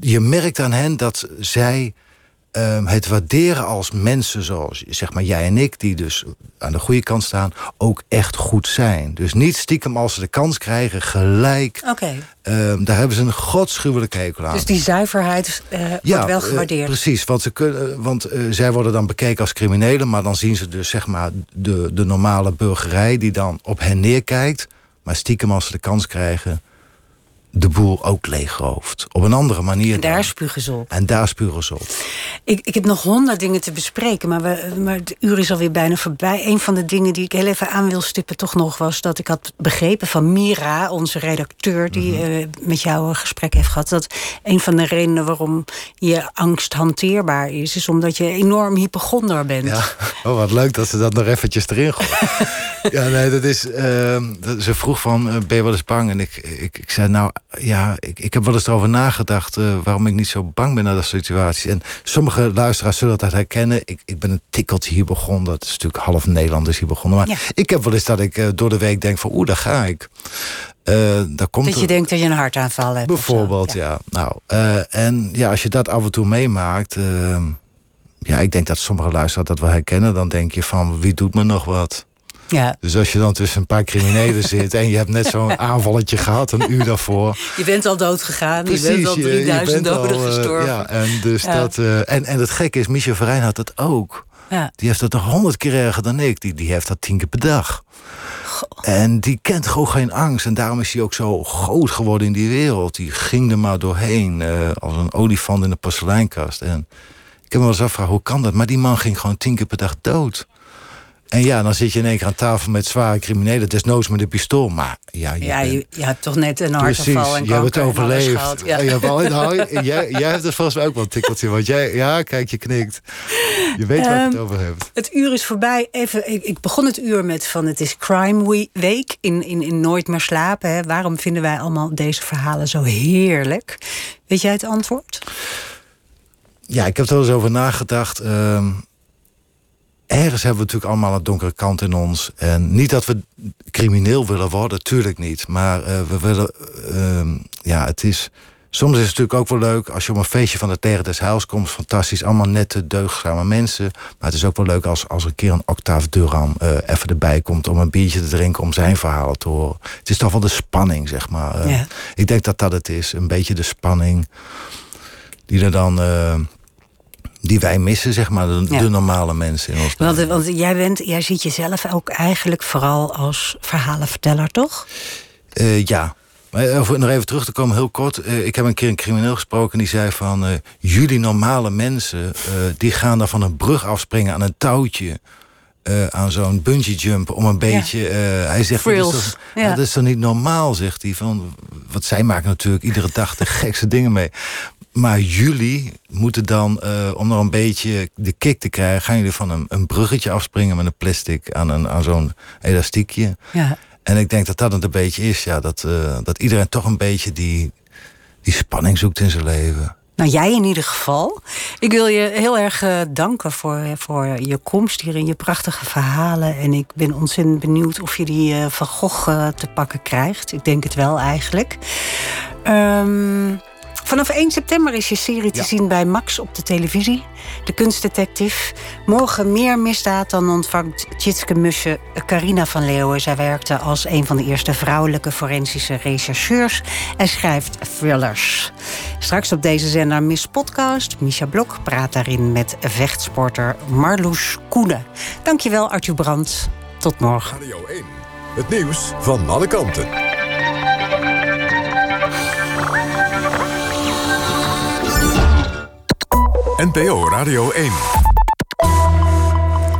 je merkt aan hen dat zij ehm, het waarderen als mensen zoals zeg maar jij en ik, die dus aan de goede kant staan, ook echt goed zijn. Dus niet stiekem als ze de kans krijgen, gelijk. Oké. ehm, daar hebben ze een godschuwelijke hekel aan. Dus die zuiverheid eh, wordt wel eh, gewaardeerd. precies, want, ze kunnen, want eh, zij worden dan bekeken als criminelen... maar dan zien ze dus zeg maar de, de normale burgerij... die dan op hen neerkijkt. Maar stiekem als ze de kans krijgen... de boel ook leegrooft. Op een andere manier en daar spugen ze op. En daar spuren ze op. Ik, ik heb nog honderd dingen te bespreken, maar, we, maar het uur is alweer bijna voorbij. Een van de dingen die ik heel even aan wil stippen toch nog was... dat ik had begrepen van Mira, onze redacteur... die Mhm. eh, met jou een gesprek heeft gehad... dat een van de redenen waarom je angst hanteerbaar is... is omdat je enorm hypochonder bent. Ja, oh, wat leuk dat ze dat nog eventjes erin gooien. [laughs] ja, nee, dat is... ehm, ze vroeg van, eh, ben je wel eens bang? En ik, ik, ik zei, nou, ja, ik, ik heb wel eens erover nagedacht... eh, waarom ik niet zo bang ben naar dat situatie. En sommige luisteraars zullen dat herkennen. Ik, ik ben een tikkeltje hier begonnen. Dat is natuurlijk half Nederlanders hier begonnen. Maar Ja. ik heb wel eens dat ik eh, door de week denk van... oeh, daar ga ik. Eh, daar komt Dat je er- denkt dat je een hartaanval hebt. Bijvoorbeeld, ja. Nou, eh, en ja, als je dat af en toe meemaakt... ja, ik denk dat sommige luisteraars dat wel herkennen. Dan denk je van, wie doet me nog wat? Ja. Dus als je dan tussen een paar criminelen [laughs] zit... en je hebt net zo'n aanvalletje gehad, een uur daarvoor... Je bent al dood gegaan, je bent al je- je 3000 bent doden eh, gestorven. ja, en, dus Ja. Dat, eh, en, en het gekke is, Michel Verijn had dat ook. Ja. Die heeft dat nog honderd keer erger dan ik. Die, die heeft dat tien keer per dag. En die kent gewoon geen angst. En daarom is hij ook zo groot geworden in die wereld. Die ging er maar doorheen. eh, als een olifant in de porseleinkast. En ik heb me wel eens afgevraagd, hoe kan dat? Maar die man ging gewoon tien keer per dag dood. En ja, dan zit je in één keer aan tafel met zware criminelen. Desnoods met een pistool. Maar ja, je Ja, je, je hebt toch net een hartaanval en je hebt het overleefd. gehad. Ja. Je hebt al, nou, jij, jij hebt het volgens mij ook wel een tikkeltje. Want jij, ja, kijk, je knikt. Je weet waar ik het Ehm, over hebt. Het uur is voorbij. Even, ik, ik begon het uur met van het is Crime We- Week in, in, in Nooit meer slapen. Hè. Waarom vinden wij allemaal deze verhalen zo heerlijk? Weet jij het antwoord? Ja, ik heb er wel eens over nagedacht. Ehm, ergens hebben we natuurlijk allemaal een donkere kant in ons. En niet dat we crimineel willen worden, tuurlijk niet. Maar eh, we willen, ehm, ja, het is... Soms is het natuurlijk ook wel leuk als je op een feestje van de Tegen des Heils komt. Fantastisch, allemaal nette, deugdzame mensen. Maar het is ook wel leuk als, als er een keer een Octave Duran eh, even erbij komt... om een biertje te drinken, om zijn verhaal te horen. Het is toch wel de spanning, zeg maar. Eh, Ja. Ik denk dat dat het is, een beetje de spanning... die er dan... die wij missen, zeg maar, de, Ja. de normale mensen in ons Want, want jij, bent, jij ziet jezelf ook eigenlijk vooral als verhalenverteller, toch? Eh, ja. Maar eh, om nog even terug te komen, heel kort. Eh, ik heb een keer een crimineel gesproken die zei van... jullie normale mensen, die gaan dan van een brug afspringen aan een touwtje... eh, aan zo'n bungee jump om een beetje... hij zegt, dat is, toch, ja. dat is toch niet normaal, zegt hij. Van, wat zij maken natuurlijk iedere dag de gekste dingen mee. Maar jullie moeten dan, eh, om nog een beetje de kick te krijgen... gaan jullie van een, een bruggetje afspringen met een plastic aan, een, aan zo'n elastiekje... Ja. En ik denk dat dat het een beetje is, ja. Dat, eh, dat iedereen toch een beetje die, die spanning zoekt in zijn leven. Nou, jij in ieder geval. Ik wil je heel erg eh, danken voor, voor je komst hier en je prachtige verhalen. En ik ben ontzettend benieuwd of je die eh, Van Gogh te pakken krijgt. Ik denk het wel eigenlijk. Ehm, vanaf 1 september is je serie te Ja. zien bij Max op de televisie. De kunstdetective. Morgen meer misdaad dan ontvangt Tjitske Musje Carina van Leeuwen. Zij werkte als een van de eerste vrouwelijke forensische rechercheurs en schrijft thrillers. Straks op deze zender Miss Podcast. Misha Blok praat daarin met vechtsporter Marloes Koenen. Dankjewel Arthur Brandt. Tot morgen. Radio 1. Het nieuws van alle kanten. NPO Radio 1.